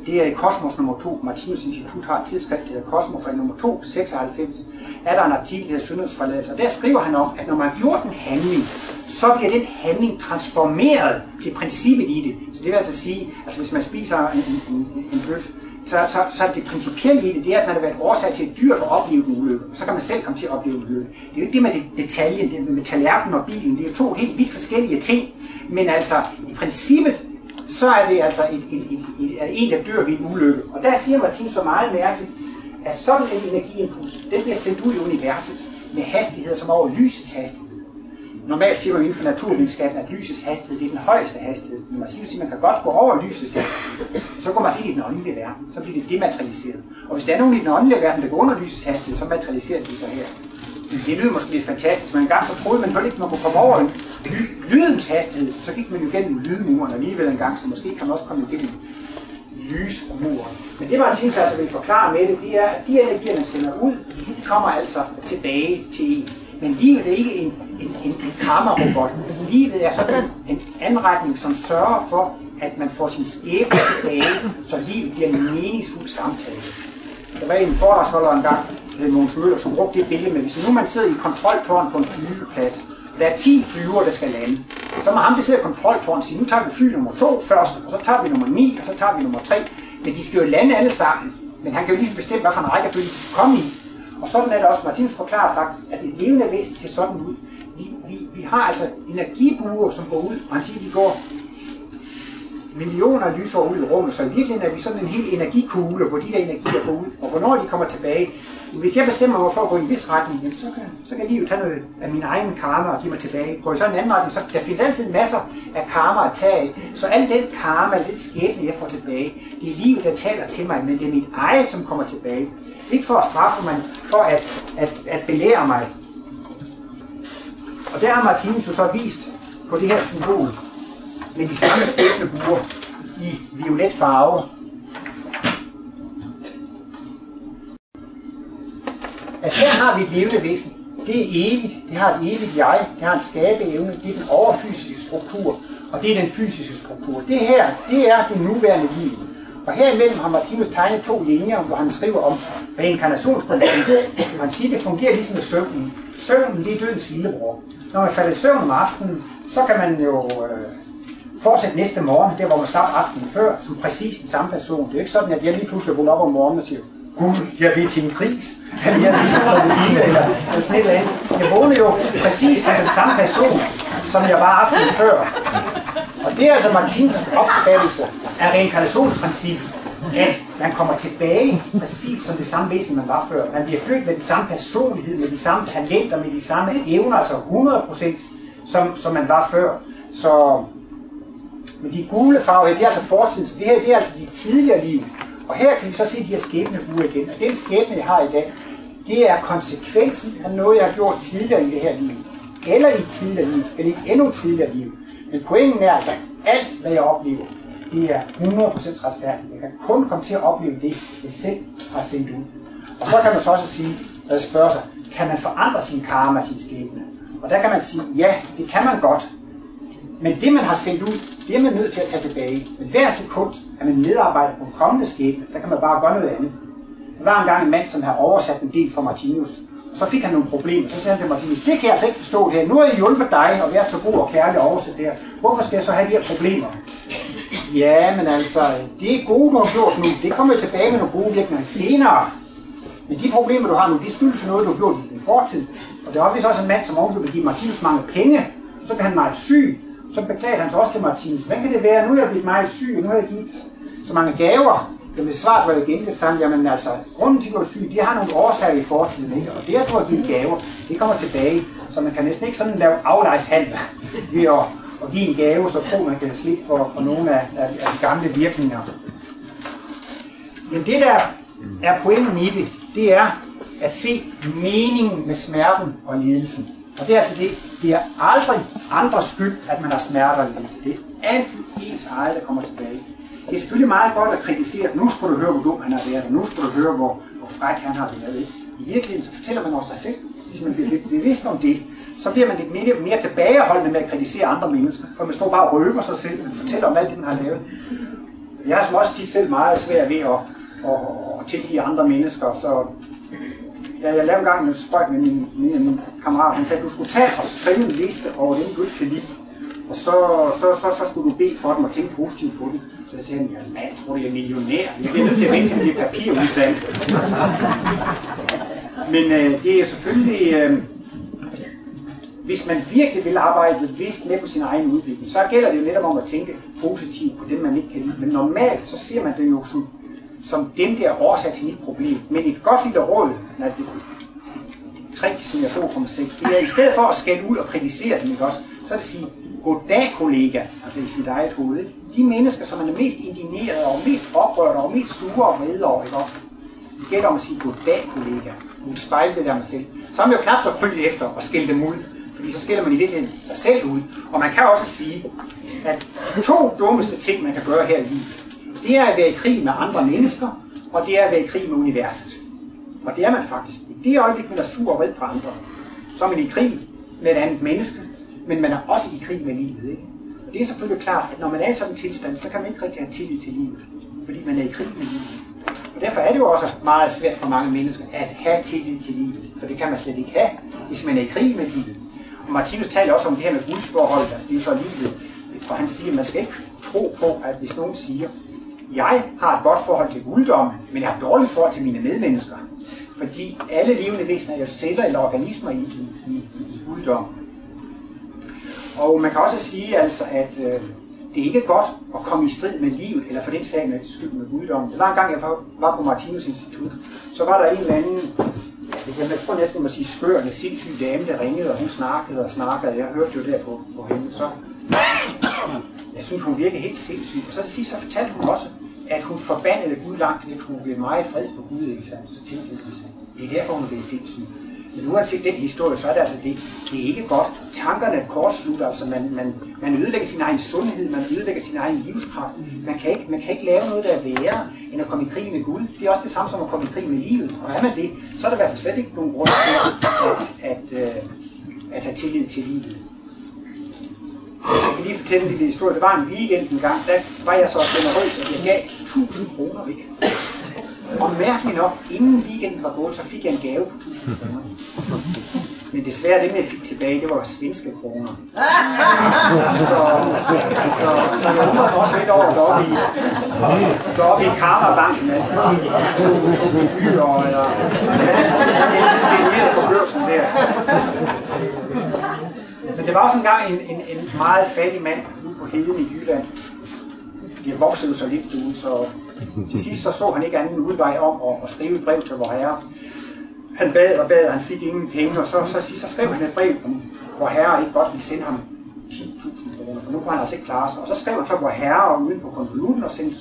Det er i Kosmos nummer 2. Martinus Institut har et tidsskrift, der hedder Kosmos, og i nummer 2, 96, er der en artikel, der hedder Søndernes forladelse. Og der skriver han om, at når man har gjort en handling, så bliver den handling transformeret til princippet i det. Så det vil altså sige, at hvis man spiser en, en, en, en bøf, så, så, så det principielle i det, det er, at man har været årsag til et dyr at opleve en ulykke. Så kan man selv komme til at opleve en ulykke. Det er jo ikke det med detaljen, det med tallerkenen og bilen. Det er jo to helt vidt forskellige ting. Men altså, i princippet, så er det altså en, en, en, en en der dør ved en ulykke. Og der siger Martin så meget mærkeligt, at sådan en energiimpuls, den bliver sendt ud i universet med hastigheder som over lysets hastighed. Normalt siger man inden for naturvidenskaben, at lysets hastighed det er den højeste hastighed. Men man siger, at man kan godt gå over lysets hastighed. Så går man til i den åndelige verden. Så bliver det dematerialiseret. Og hvis der er nogen i den åndelige verden, der går under lysets hastighed, så materialiserer de sig her. Det lyder måske lidt fantastisk, men engang så troede man vel ikke, man kunne komme over en lydens hastighed. Så gik man jo gennem lydmuren alligevel en gang, så måske kan man også komme igennem lysmuren. Men det, man synes altså vil forklare med det, det er, at de energier, man sender ud, de kommer altså tilbage til en. Men livet er ikke en, en, en, en karma-robot. Livet er sådan en anretning, som sørger for, at man får sin skæbne tilbage, så livet bliver en meningsfuld samtale. Der var en foredragsholder engang, Øh, Mogens Møller, som brugte det billede med, hvis nu man sidder i kontroltårn på en flyveplads, og der er 10 flyver, der skal lande, så må ham, der sidder i kontroltårn, sige, nu tager vi fly nummer 2 først, og så tager vi nummer 9, og så tager vi nummer 3. Men de skal jo lande alle sammen. Men han kan jo ligesom bestemme, hvad for en rækkefølge de skal komme i. Og sådan er det også. Martinus forklarer faktisk, at et levende væsen ser sådan ud. Vi, vi, vi har altså energibuer, som går ud, og han siger, at de går millioner af lysår ud i rummet, så i virkeligheden er vi sådan en hel energikugle, hvor de der energier går ud, og hvornår de kommer tilbage. Hvis jeg bestemmer mig for at gå i en vis retning, jamen, så, kan, så kan livet tage noget af min egen karma og give mig tilbage. Går jeg så en anden retning, så der findes altid masser af karma at tage af. Så al den karma, al den skæbne, jeg får tilbage, det er livet, der taler til mig, men det er mit eget, som kommer tilbage. Ikke for at straffe mig, for at, at, at belære mig. Og der har Martinus så vist på det her symbol med de samme skæbnebuer i violet farve. At her har vi et levende væsen. Det er evigt, det har et evigt jeg, det har en skabeevne, det er den overfysiske struktur, og det er den fysiske struktur. Det her, det er det nuværende liv. Og herimellem har Martinus tegnet to linjer, hvor han skriver om reinkarnationsprincippet. Han siger, at det fungerer ligesom med søvnen. Søvnen, det er dødens lillebror. Når man falder i søvn om aftenen, så kan man jo øh, fortsætte næste morgen, der hvor man starter aftenen før, som præcis den samme person. Det er ikke sådan, at jeg lige pludselig vågner op om morgenen og siger, Gud, jeg vil til en gris, eller jeg vil til en eller, eller sådan et eller andet. Jeg vågner jo præcis som den samme person, som jeg var aftenen før. Og det er altså Martins opfattelse af reinkarnationsprincippet, at man kommer tilbage præcis som det samme væsen, man var før. Man bliver født med den samme personlighed, med de samme talenter, med de samme evner, altså 100% som, som man var før. Så men de gule farver, det er altså fortiden, så det her det er altså de tidligere liv. Og her kan vi så se de her skæbnebuer igen. Og den skæbne, jeg har i dag, det er konsekvensen af noget, jeg har gjort tidligere i det her liv. Eller i et tidligere liv, eller i et endnu tidligere liv. Men pointen er altså, alt hvad jeg oplever, det er 100% retfærdigt. Jeg kan kun komme til at opleve det, jeg selv har sendt ud. Og så kan man så også sige, når spørge sig, kan man forandre sin karma, sin skæbne? Og der kan man sige, ja, det kan man godt. Men det, man har sendt ud, det er man nødt til at tage tilbage. Men hver sekund, at man medarbejder på en kommende skæbne, der kan man bare gøre noget andet. Der var engang en mand, som havde oversat en del for Martinus, og så fik han nogle problemer. Så sagde han til Martinus, det kan jeg altså ikke forstå det her. Nu har jeg hjulpet dig og været så god og kærlig at oversætte det her. Hvorfor skal jeg så have de her problemer? Ja, men altså, det er gode, du har gjort nu. Det kommer jo tilbage med nogle gode virkninger senere. Men de problemer, du har nu, de skyldes jo noget, du har gjort i din fortid. Og der er vist også en mand, som oven vil give Martinus mange penge. Så kan han meget syg. Så beklager han sig også til Martinus. Hvad kan det være? Nu er jeg blevet meget syg, og nu har jeg givet så mange gaver. Det svaret var igen det samme. Jamen altså, grunden til, at du er syg, de har nogle årsager i fortiden. Ikke? Og det, at du har givet gaver, det kommer tilbage. Så man kan næsten ikke sådan lave aflejshandel ved at, at give en gave, så tror man kan slippe for, for nogle af, af, af de gamle virkninger. Men det, der er pointen i det, det er at se meningen med smerten og lidelsen. Og det er altså det, det er aldrig andres skyld, at man har smerter i lidelse. Det er altid ens eget, der kommer tilbage. Det er selvfølgelig meget godt at kritisere, nu skal du høre, hvor dum han har været, og nu skal du høre, hvor, hvor fræk han har været. Ikke? I virkeligheden så fortæller man også sig selv. Hvis man bliver lidt bevidst om det, så bliver man lidt mere, mere tilbageholdende med at kritisere andre mennesker. For man står bare og røber sig selv, og fortæller om alt det, man har lavet. Jeg har som også tit selv meget svært ved at, at, at tilgive andre mennesker, så Ja, jeg lavede gang en spøjt med min, min, min kammerat. Han sagde, at du skulle tage og skrive en liste over dem, du ikke kan lide. Og så, så, så, så skulle du bede for dem og tænke positivt på dem. Så jeg sagde, ja, man, jeg tror, jeg er millionær. Jeg bliver nødt til at vente til det papir udsendt. Men øh, det er selvfølgelig... Øh, hvis man virkelig vil arbejde bevidst med på sin egen udvikling, så gælder det jo netop om at tænke positivt på dem, man ikke kan lide. Men normalt, så ser man det jo som som den der årsag til mit problem. Men et godt lille råd, nej, det trick, som jeg får fra mig selv, det er i stedet for at skælde ud og kritisere dem, ikke også, så er det at sige, goddag kollega, altså i sit eget hoved. Ikke? De mennesker, som man er mest indigneret over, mest oprørt over, mest sure og vrede over, ikke også? Det gælder om at sige goddag kollega, hun spejlbillede af mig selv. Så er man jo knap så følge efter at skælde dem ud, fordi så skælder man i virkeligheden sig selv ud. Og man kan også sige, at to dummeste ting, man kan gøre her i livet, det er at være i krig med andre mennesker, og det er at være i krig med universet. Og det er man faktisk. I det øjeblik, man er sur og vred på andre, så er man i krig med et andet menneske, men man er også i krig med livet. Ikke? Og det er selvfølgelig klart, at når man er i sådan en tilstand, så kan man ikke rigtig have tillid til livet, fordi man er i krig med livet. Og derfor er det jo også meget svært for mange mennesker at have tillid til livet, for det kan man slet ikke have, hvis man er i krig med livet. Og Martinus taler også om det her med gudsforhold, altså det er så livet, og han siger, at man skal ikke tro på, at hvis nogen siger, jeg har et godt forhold til guddommen, men jeg har et dårligt forhold til mine medmennesker. Fordi alle levende væsener er jo celler eller organismer i, i, i, i guddommen. Og man kan også sige altså, at øh, det er ikke godt at komme i strid med livet, eller for den sag med skyld med guddommen. Det var en gang, jeg var på Martinus Institut, så var der en eller anden, jeg, kan tror næsten, man sige skør eller sindssyg dame, der ringede, og hun snakkede og snakkede. Jeg hørte jo der på, på hende, så jeg synes, hun virkede helt sindssyg. Og så til sidst så fortalte hun også, at hun forbandede Gud langt lidt. Hun blev meget fred på Gud, ikke sandt? Så tænkte jeg, det er derfor, hun blev sindssyg. Men uanset den historie, så er det altså det, det er ikke godt. Tankerne kortslutter, altså man, man, man ødelægger sin egen sundhed, man ødelægger sin egen livskraft. Man kan, ikke, man kan ikke lave noget, der er værre, end at komme i krig med Gud. Det er også det samme som at komme i krig med livet. Og er man det, så er der i hvert fald slet ikke nogen grund til at, at, at, at have tillid til livet. Jeg kan lige fortælle en lille historie. Det var en weekend en gang, der var jeg så generøs, at jeg gav 1000 kroner væk. Og mærkeligt nok, inden weekenden var gået, så fik jeg en gave på 1000 kroner. Men desværre, det jeg fik tilbage, det var svenske kroner. Så, så, så jeg undrer mig også lidt over deroppe i, deroppe i Karma-banken, altså to, to tog gebyrer, eller er spekulerede på børsen der. Men det var også engang en, en, en meget fattig mand ude på heden i Jylland. Det voksede jo så lidt ud, så til sidst så, så han ikke anden udvej om at, at skrive et brev til vor herre. Han bad og bad, og han fik ingen penge, og så, så, så, så skrev han et brev, om vor herre ikke godt ville sende ham 10.000 kroner, for nu kunne han altså ikke klare sig. Og så skrev han så vor herre uden på konvolutten og sendte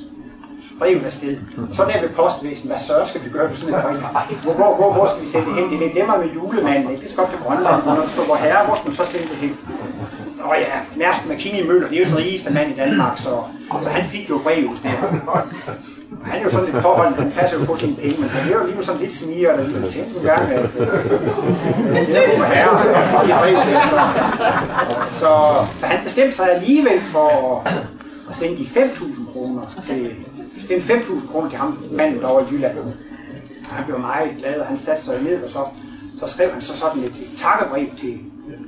brevet afsted. Og så der ved postvæsen, hvad så skal vi gøre på sådan en brev? Hvor, hvor, hvor, hvor skal vi sende det hen? Det er lidt nemmere med julemanden, ikke? Det skal op til Grønland, og når det står vor herre, hvor skal man så sende det hen? Nå ja, Mærsk McKinney Møller, det er jo den rigeste mand i Danmark, så Så han fik jo brevet der. Han er jo sådan lidt påholdt, han passer jo på sine penge, men han er jo lige sådan lidt sniger, der lidt tændt en gang, at det er jo herre, så var de brevet der. Så, så, så han bestemte sig alligevel for at sende de 5.000 kroner til, sende 5.000 kroner til ham, manden over i Jylland. Og han blev meget glad, og han satte sig ned, og så, så skrev han så sådan et, takkebrev til,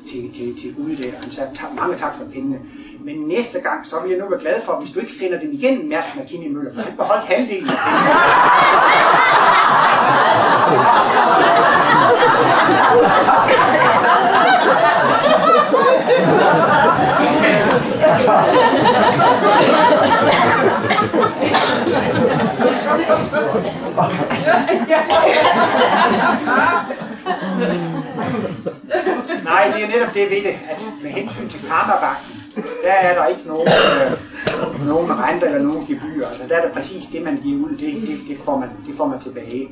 til, til, til Gud der. Han sagde, tak, mange tak for pengene. Men næste gang, så vil jeg nu være glad for, hvis du ikke sender dem igen, Mærsk McKinney Møller, for han beholdt halvdelen af Nej, det er netop det ved det, at med hensyn til karmabanken, der er der ikke nogen, øh, nogen renter eller nogen gebyr. Altså, der er det præcis det, man giver ud, det, det, det, får man, det får man tilbage.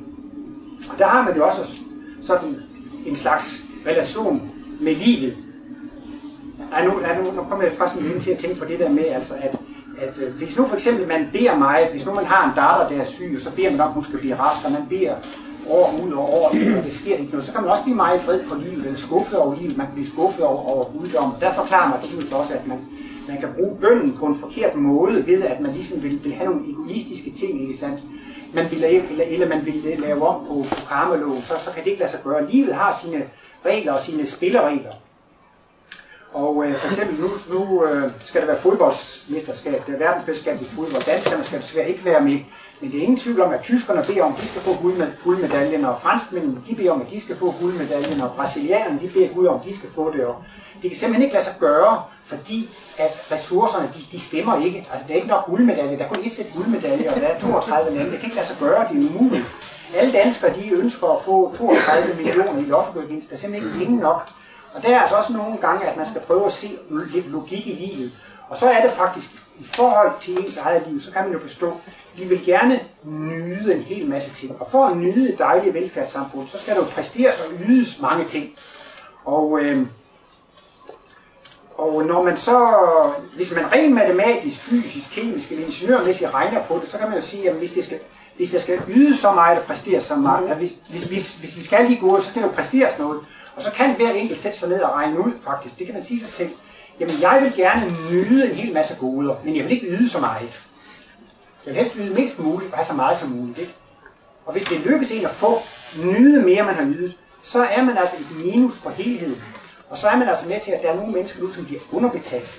Og der har man jo også sådan en slags relation med livet. Nej, nu, er nu, nu kommer jeg faktisk lige til at tænke på det der med, altså at, at øh, hvis nu for eksempel man beder meget, hvis nu man har en datter, der er syg, og så beder man om, at hun skal blive rask, og man beder år ud og år, og det sker ikke noget, så kan man også blive meget vred på livet, eller skuffet over livet, man kan blive skuffet over, over guddom. Der forklarer Martinus også, at man, man kan bruge bønden på en forkert måde, ved at man ligesom vil, vil have nogle egoistiske ting, ikke sandt? Man vil lave, eller, eller man vil øh, lave om på, på karmeloven, så, så kan det ikke lade sig gøre. Livet har sine regler og sine spilleregler. Og øh, for eksempel nu, nu øh, skal der være fodboldsmesterskab, det er verdensmesterskab i fodbold. Danskerne skal desværre ikke være med. Men det er ingen tvivl om, at tyskerne beder om, at de skal få guldmedaljen, og franskmændene de beder om, at de skal få guldmedaljen, og brasilianerne de beder Gud om, at de skal få det. Og det kan simpelthen ikke lade sig gøre, fordi at ressourcerne, de, de stemmer ikke. Altså det er ikke nok guldmedalje, der er kun et sæt guldmedalje, og der er 32 lande. Det kan ikke lade sig gøre, det er umuligt. Alle danskere, de ønsker at få 32 millioner i lottogevinst. Der er simpelthen ikke penge nok. Og der er altså også nogle gange, at man skal prøve at se lidt logik i livet. Og så er det faktisk, i forhold til ens eget liv, så kan man jo forstå, at vi vil gerne nyde en hel masse ting. Og for at nyde et dejligt velfærdssamfund, så skal der jo præsteres og ydes mange ting. Og, øh, og når man så, hvis man rent matematisk, fysisk, kemisk eller ingeniørmæssigt regner på det, så kan man jo sige, at hvis det skal, hvis der skal yde så meget og præsteres så meget, at hvis, hvis, hvis, hvis vi skal lige gå, så skal der jo præsteres noget. Og så kan hver enkelt sætte sig ned og regne ud, faktisk. Det kan man sige sig selv. Jamen, jeg vil gerne nyde en hel masse goder, men jeg vil ikke yde så meget. Jeg vil helst yde mindst muligt og have så meget som muligt. Ikke? Og hvis det lykkes en at få nyde mere, man har ydet, så er man altså et minus for helheden. Og så er man altså med til, at der er nogle mennesker nu, som bliver underbetalt.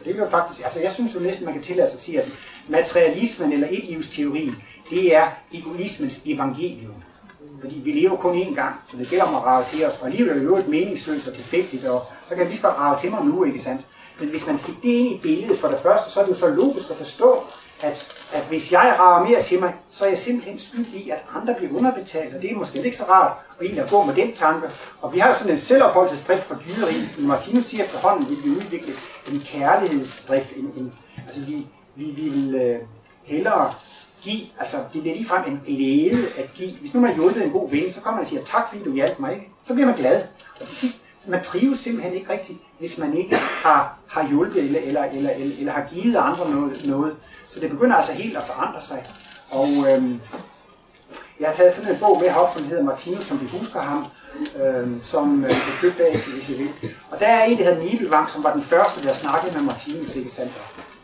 Og det er jo faktisk, altså jeg synes jo næsten, man kan tillade sig at sige, at materialismen eller etlivsteorien, det er egoismens evangelium. Fordi vi lever kun én gang, så det gælder om at rave til os. Og alligevel er det jo et meningsløst og tilfældigt, og så kan jeg lige så godt rave til mig nu, ikke sandt? Men hvis man fik det ind i billedet for det første, så er det jo så logisk at forstå, at, at hvis jeg rager mere til mig, så er jeg simpelthen skyld i, at andre bliver underbetalt, og det er måske ikke så rart at egentlig at gå med den tanke. Og vi har jo sådan en selvopholdelsesdrift for dyreri. Men Martinus siger efterhånden, at vi vil udvikle en kærlighedsdrift. En, en, altså vi, vi vil øh, hellere give, altså det bliver ligefrem en glæde at give. Hvis nu man har hjulpet en god ven, så kommer man og siger, tak fordi du hjalp mig, ikke? så bliver man glad. Og til sidst, man trives simpelthen ikke rigtigt, hvis man ikke har, har hjulpet eller, eller, eller, eller, eller har givet andre noget, noget. Så det begynder altså helt at forandre sig. Og øhm, jeg har taget sådan en bog med herop, som hedder Martinus, som vi husker ham, øhm, som øh, blev købt af, hvis I vil. Og der er en, der hedder Nibelvang, som var den første, der snakkede med Martinus, ikke sandt?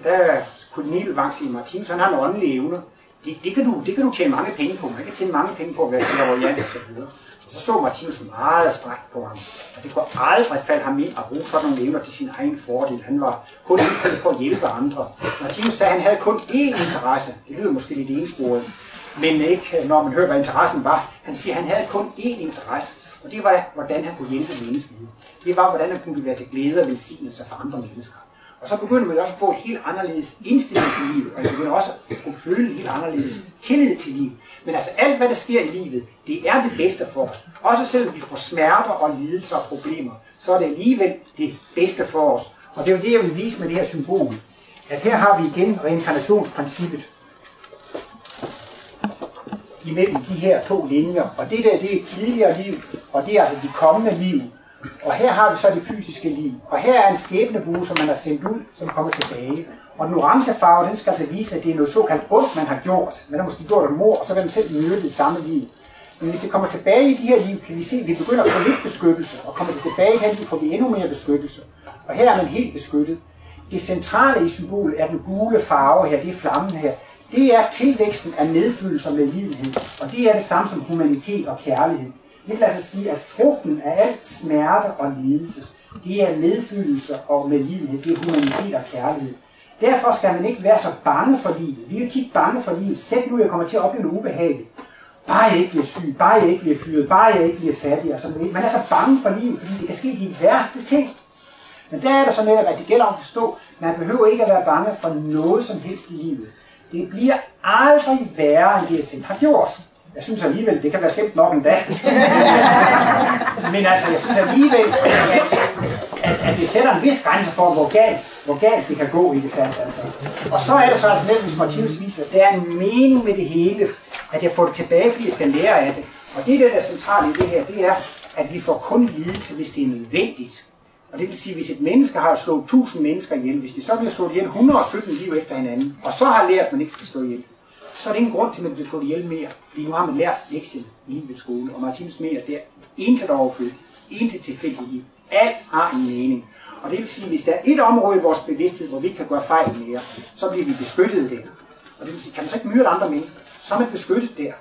Der kunne Nibelvang sige, Martinus, han har en åndelig evne. Det, det, kan du, det kan du tjene mange penge på. Man kan tjene mange penge på at være clairvoyant og så videre. Og så så Martinus meget strækt på ham. Og det kunne aldrig falde ham ind at bruge sådan nogle evner til sin egen fordel. Han var kun indstillet på at hjælpe andre. Martinus sagde, at han havde kun én interesse. Det lyder måske lidt ensporet. Men ikke, når man hører, hvad interessen var. Han siger, at han havde kun én interesse. Og det var, hvordan han kunne hjælpe mennesker. Det var, hvordan han kunne være til glæde og velsignelse for andre mennesker. Og så begynder man også at få et helt anderledes indstilling til livet, og man begynder også at kunne føle helt anderledes tillid til livet. Men altså alt, hvad der sker i livet, det er det bedste for os. Også selvom vi får smerter og lidelser og problemer, så er det alligevel det bedste for os. Og det er jo det, jeg vil vise med det her symbol. At her har vi igen reinkarnationsprincippet imellem de her to linjer. Og det der, det er et tidligere liv, og det er altså de kommende liv. Og her har vi så det fysiske liv. Og her er en skæbnebue, som man har sendt ud, som kommer tilbage. Og den orange farve, den skal altså vise, at det er noget såkaldt ondt, man har gjort. Man har måske gjort et mor, og så vil man selv myrde det samme liv. Men hvis det kommer tilbage i de her liv, kan vi se, at vi begynder at få lidt beskyttelse, og kommer det tilbage i her liv, får vi endnu mere beskyttelse. Og her er man helt beskyttet. Det centrale i symbolet er den gule farve her, det er flammen her. Det er tilvæksten af medfølelser med lidenhed, og det er det samme som humanitet og kærlighed. Det vil altså sige, at frugten af alt smerte og lidelse, det er medfølelse og medlidenhed, det er humanitet og kærlighed. Derfor skal man ikke være så bange for livet. Vi er jo tit bange for livet. Selv nu, jeg kommer til at opleve noget ubehageligt. Bare jeg ikke bliver syg, bare jeg ikke bliver fyret, bare jeg ikke bliver fattig. Altså, man er så bange for livet, fordi det kan ske de værste ting. Men der er der så netop, at det gælder om at forstå, man behøver ikke at være bange for noget som helst i livet. Det bliver aldrig værre, end det jeg selv har gjort. Jeg synes alligevel, det kan være skæmt nok en dag. Men altså, jeg synes alligevel, at, at, at det sætter en vis grænse for, hvor galt, hvor galt det kan gå, ikke sandt? Altså. Og så er det så altså netop, hvis Martinus viser, at der er en mening med det hele, at jeg får det tilbage, fordi jeg skal lære af det. Og det er det, der er centralt i det her, det er, at vi får kun lidelse, hvis det er nødvendigt. Og det vil sige, hvis et menneske har slået 1000 mennesker ihjel, hvis de så bliver slået ihjel 117 liv efter hinanden, og så har lært, at man ikke skal slå ihjel, så er det ingen grund til, at man bliver slået ihjel mere. Fordi nu har man lært lektien i livets skole, og Martinus mener, at det er intet overflødigt, intet tilfældigt. Alt har en mening. Og det vil sige, at hvis der er et område i vores bevidsthed, hvor vi ikke kan gøre fejl mere, så bliver vi beskyttet der. Og det vil sige, kan man så ikke myrde andre mennesker, så er man beskyttet der.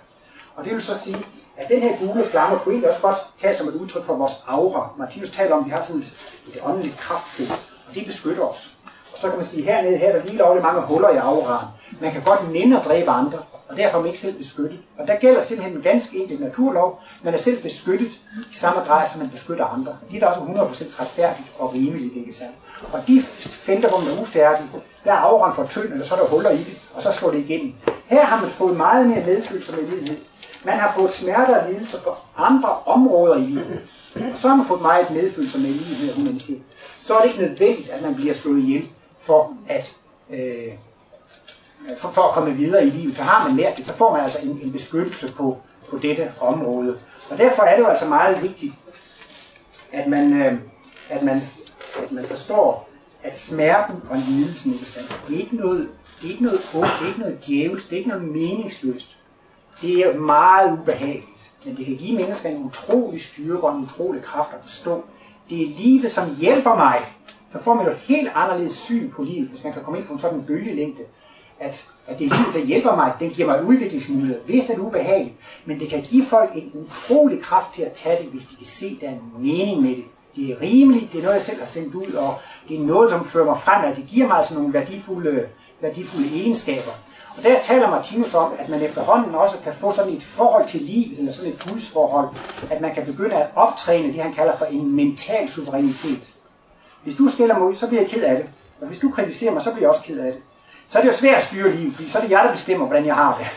Og det vil så sige, at den her gule flamme kunne egentlig også godt tage som et udtryk for vores aura. Martinus taler om, at vi har sådan et, et åndeligt kraftfelt, og det beskytter os. Og så kan man sige, at hernede her, der lige lovligt mange huller i auraen. Man kan godt nænde at dræbe andre, og derfor er man ikke selv beskyttet. Og der gælder simpelthen en ganske enkelt naturlov. Man er selv beskyttet i samme grad, som man beskytter andre. Det er da også 100% retfærdigt og rimeligt, ikke sandt? Og de felter, hvor man er ufærdig, der er auraen for tynd, eller så er der huller i det, og så slår det igennem. Her har man fået meget mere medfølelse med livet. Man har fået smerter og lidelser på andre områder i livet. Og så har man fået meget medfølelse med livet og humanitet. Så er det ikke nødvendigt, at man bliver slået ihjel for at, øh, for, for at komme videre i livet. Så har man lært det, så får man altså en, en beskyttelse på, på dette område. Og derfor er det jo altså meget vigtigt, at man, øh, at man, at man forstår, at smerten og lidelsen, ikke sandt, det er ikke noget, det er ikke noget ondt, det er ikke noget djævelsk, det er ikke noget meningsløst. Det er meget ubehageligt, men det kan give mennesker en utrolig styrke og en utrolig kraft at forstå. Det er livet, som hjælper mig. Så får man jo et helt anderledes syn på livet, hvis man kan komme ind på en sådan bølgelængde. At, at det er livet, der hjælper mig, den giver mig udviklingsmuligheder. Vist er det ubehageligt, men det kan give folk en utrolig kraft til at tage det, hvis de kan se, der er en mening med det. Det er rimeligt, det er noget, jeg selv har sendt ud, og det er noget, som fører mig frem, at det giver mig altså nogle værdifulde, værdifulde egenskaber. Og der taler Martinus om, at man efterhånden også kan få sådan et forhold til livet, eller sådan et gudsforhold, at man kan begynde at optræne det, han kalder for en mental suverænitet. Hvis du skælder mig ud, så bliver jeg ked af det. Og hvis du kritiserer mig, så bliver jeg også ked af det. Så er det jo svært at styre livet, fordi så er det jeg, der bestemmer, hvordan jeg har det.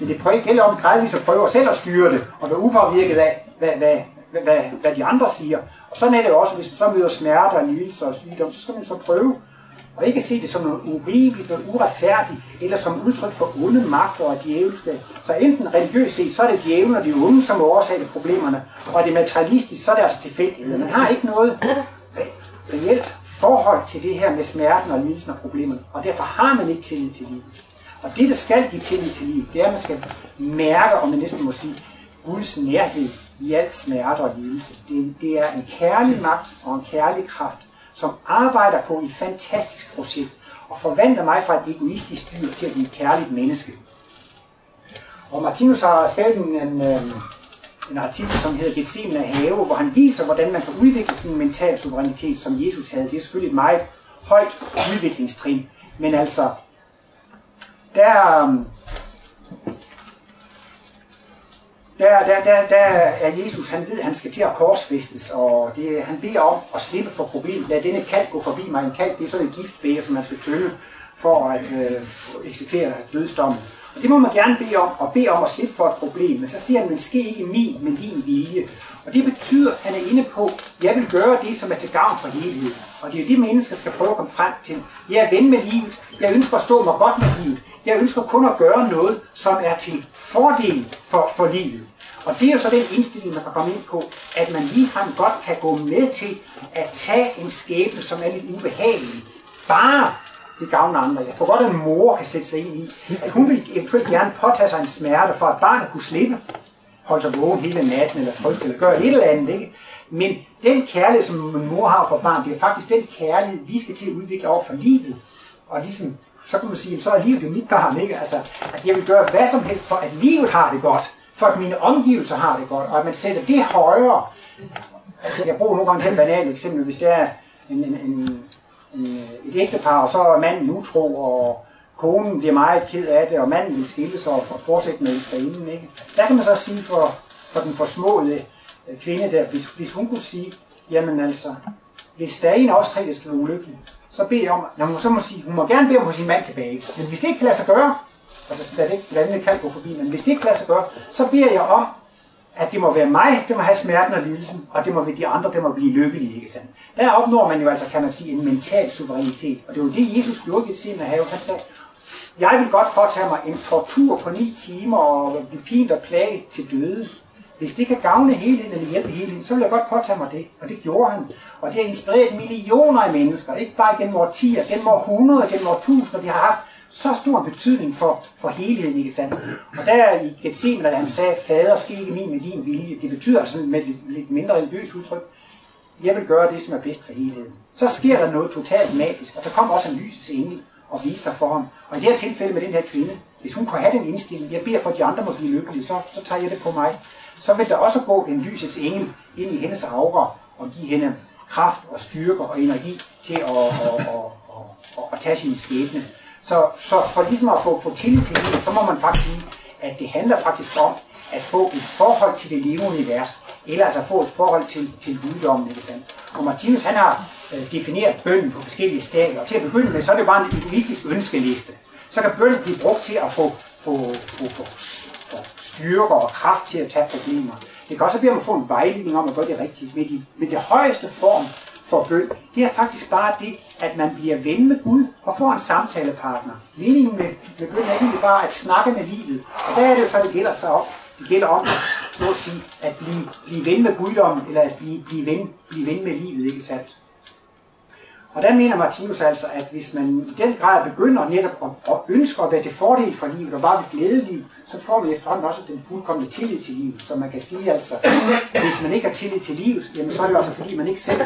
Men det prøver, gælder om gradvist at ligesom prøve selv at styre det, og være upåvirket af, hvad, hvad, hvad, hvad, hvad de andre siger. Og sådan er det jo også, hvis man så møder smerter, lidelser og sygdom, så skal man så prøve og ikke se det som noget urimeligt, noget uretfærdigt, eller som udtryk for onde magter og djævelskab. Så enten religiøst set, så er det djævlen og de onde, som er årsag til problemerne, og det materialistisk, så er det altså tilfældighed. Man har ikke noget reelt forhold til det her med smerten og lidelsen og problemet. og derfor har man ikke tillid til livet. Og det, der skal give tillid til livet, det er, at man skal mærke, om man næsten må sige, Guds nærhed i al smerte og lidelse. Det, det er en kærlig magt og en kærlig kraft, som arbejder på et fantastisk projekt og forvandler mig fra et egoistisk dyr til at blive et kærligt menneske. Og Martinus har skrevet en, en, øhm, en artikel, som hedder Gethsemane have, hvor han viser, hvordan man kan udvikle sådan en mental suverænitet, som Jesus havde. Det er selvfølgelig et meget højt udviklingstrin, men altså, der, øhm, der, der, der, der er Jesus, han ved, han skal til at korsfæstes, og det, han beder om at slippe for problemet. Lad denne kalk gå forbi mig. En kalk, det er sådan et giftbæger, som man skal tølle for at øh, eksekvere dødsdommen. Og det må man gerne bede om, og bede om at slippe for et problem. Men så siger han, men ske ikke min, men din vilje. Og det betyder, at han er inde på, at jeg vil gøre det, som er til gavn for helheden. Og det er jo det, mennesker skal prøve at komme frem til. Jeg er ven med livet. Jeg ønsker at stå mig godt med livet. Jeg ønsker kun at gøre noget, som er til fordel for, for livet. Og det er jo så den indstilling, man kan komme ind på, at man ligefrem godt kan gå med til at tage en skæbne, som er lidt ubehagelig. Bare det gavner andre. Jeg tror godt, at en mor kan sætte sig ind i, at hun vil eventuelt gerne påtage sig en smerte, for at barnet kunne slippe, holde sig vågen hele natten, eller trøste, eller gøre et eller andet. Ikke? Men den kærlighed, som en mor har for barn, det er faktisk den kærlighed, vi skal til at udvikle over for livet. Og ligesom, så kan man sige, så er livet jo mit barn, ikke? Altså, at jeg vil gøre hvad som helst for, at livet har det godt, for at mine omgivelser har det godt, og at man sætter det højere. Jeg bruger nogle gange et banalt eksempel, hvis det er en, en, en, en, et ægtepar, og så er manden utro, og konen bliver meget ked af det, og manden vil skille sig og fortsætte med elskerinden. Ikke? Der kan man så sige for, for den forsmåede øh, kvinde der, hvis, hvis hun kunne sige, jamen altså, hvis der er en af os tre, der skal være ulykkelig, så beder om, når hun så må sige, hun må gerne bede om at få sin mand tilbage. Men hvis det ikke kan lade sig gøre, altså så det ikke, lad kan gå forbi, men hvis det ikke kan lade sig gøre, så beder jeg om, at det må være mig, der må have smerten og lidelsen, og det må være de andre, der må blive lykkelige, ikke sandt? Der opnår man jo altså, kan man sige, en mental suverænitet. Og det var det, Jesus gjorde i sin have. Han sagde, jeg vil godt påtage mig en tortur på ni timer og blive pint og plage til døde. Hvis det kan gavne helheden eller hjælpe helheden, så vil jeg godt påtage mig det. Og det gjorde han. Og det har inspireret millioner af mennesker. Ikke bare gennem årtier, gennem århundreder, gennem årtusinder. De har haft så stor betydning for, for helheden, ikke sandt? Og der i Gethsemane, da han sagde, fader, ske ikke min med din vilje, det betyder sådan med lidt, lidt mindre religiøst udtryk, jeg vil gøre det, som er bedst for helheden. Så sker der noget totalt magisk, og der kommer også en lysets engel og vise sig for ham. Og i det her tilfælde med den her kvinde, hvis hun kunne have den indstilling, jeg beder for, at de andre må blive lykkelige, så, så tager jeg det på mig. Så vil der også gå en lysets engel ind i hendes aura og give hende kraft og styrke og energi til at, at, at, at, at, at tage sin skæbne. Så, så for ligesom at få, få tillid til så må man faktisk sige, at det handler faktisk om at få et forhold til det levende univers, eller altså få et forhold til, til guddommen, ikke sandt? Og Martinus, han har øh, defineret bønden på forskellige stadier, og til at begynde med, så er det bare en egoistisk ønskeliste. Så kan bønden blive brugt til at få, få, få, få, få styrker og kraft til at tage problemer. Det kan også blive om at få en vejledning om at gøre det rigtigt. Men, de, men det højeste form for bøn, det er faktisk bare det, at man bliver ven med Gud og får en samtalepartner. Meningen med, med bøn er egentlig bare at snakke med livet. Og der er det jo så, det gælder, sig om, det gælder om så at, sige, at blive, blive ven med guddommen, eller at blive, blive, ven, blive ven med livet, ikke sandt? Og der mener Martinus altså, at hvis man i den grad begynder netop at, at ønske at være til fordel for livet, og bare vil glæde livet, så får man efterhånden også den fuldkommende tillid til livet. Så man kan sige altså, hvis man ikke har tillid til livet, jamen så er det altså fordi, man ikke selv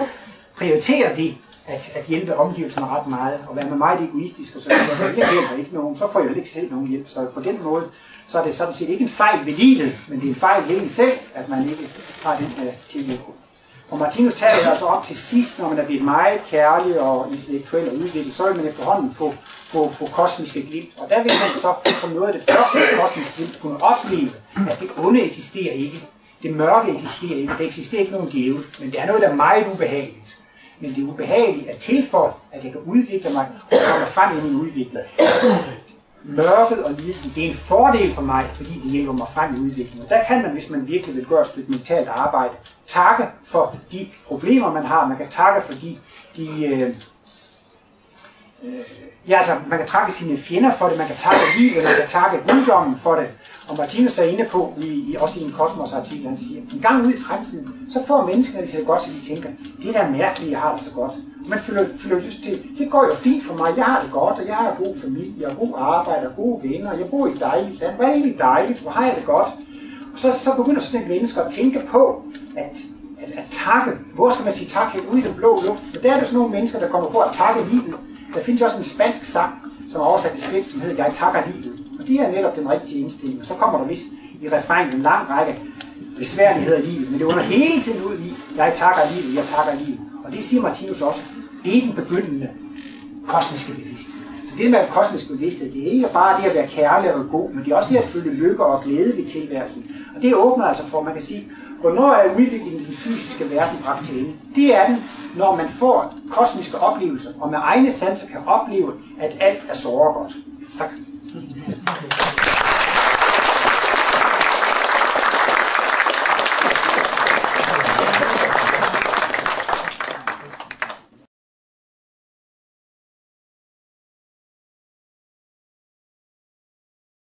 prioriterer det, at, at hjælpe omgivelserne ret meget, og være med meget egoistisk, og så jeg hjælper ikke nogen, så får jeg jo ikke selv nogen hjælp. Så på den måde, så er det sådan set ikke en fejl ved livet, men det er en fejl ved en selv, at man ikke har den her tillid. Og Martinus taler altså op til sidst, når man er blevet meget kærlig og intellektuel og udviklet, så vil man efterhånden få, få, få kosmiske glimt. Og der vil man så som noget af det første kosmiske glimt kunne opleve, at det onde eksisterer ikke. Det mørke eksisterer ikke. Der eksisterer ikke nogen djævel. Men det er noget, der er meget ubehageligt. Men det er ubehageligt at tilføje, at jeg kan udvikle mig og komme frem i min udvikling mørket og lidelsen, det er en fordel for mig, fordi det hjælper mig frem i udviklingen. Og der kan man, hvis man virkelig vil gøre et stykke mentalt arbejde, takke for de problemer, man har. Man kan takke for de, de øh, øh, ja, altså, man kan takke sine fjender for det, man kan takke livet, man kan takke guddommen for det. Og Martinus er inde på, i, i, også i en kosmosartikel, han siger, en gang ud i fremtiden, så får menneskene det så godt, så de tænker, det er da mærkeligt, jeg har det så godt. Man føler, føler just til, det går jo fint for mig, jeg har det godt, og jeg har en god familie, jeg har god arbejde, og gode venner, jeg bor i et dejligt land, hvor er det egentlig dejligt, hvor har jeg det godt. Og så, så begynder sådan et menneske at tænke på, at, at, at takke, hvor skal man sige tak helt ude i den blå luft? Og der er det sådan nogle mennesker, der kommer på at takke livet. Der findes også en spansk sang, som er oversat til svensk, som hedder Jeg takker livet. Og det er netop den rigtige indstilling. Og så kommer der vist i refrænet en lang række besværligheder i livet, men det under hele tiden ud i, jeg takker livet, jeg takker livet. Og det siger Martinus også, det er den begyndende kosmiske bevidsthed. Så det med kosmisk bevidsthed, det er ikke bare det at være kærlig og god, men det er også det at føle lykke og glæde ved tilværelsen. Og det åbner altså for, man kan sige, hvornår er udviklingen i den fysiske verden bragt til ende? Det er den, når man får kosmiske oplevelser, og med egne sanser kan opleve, at alt er såre godt. Tak.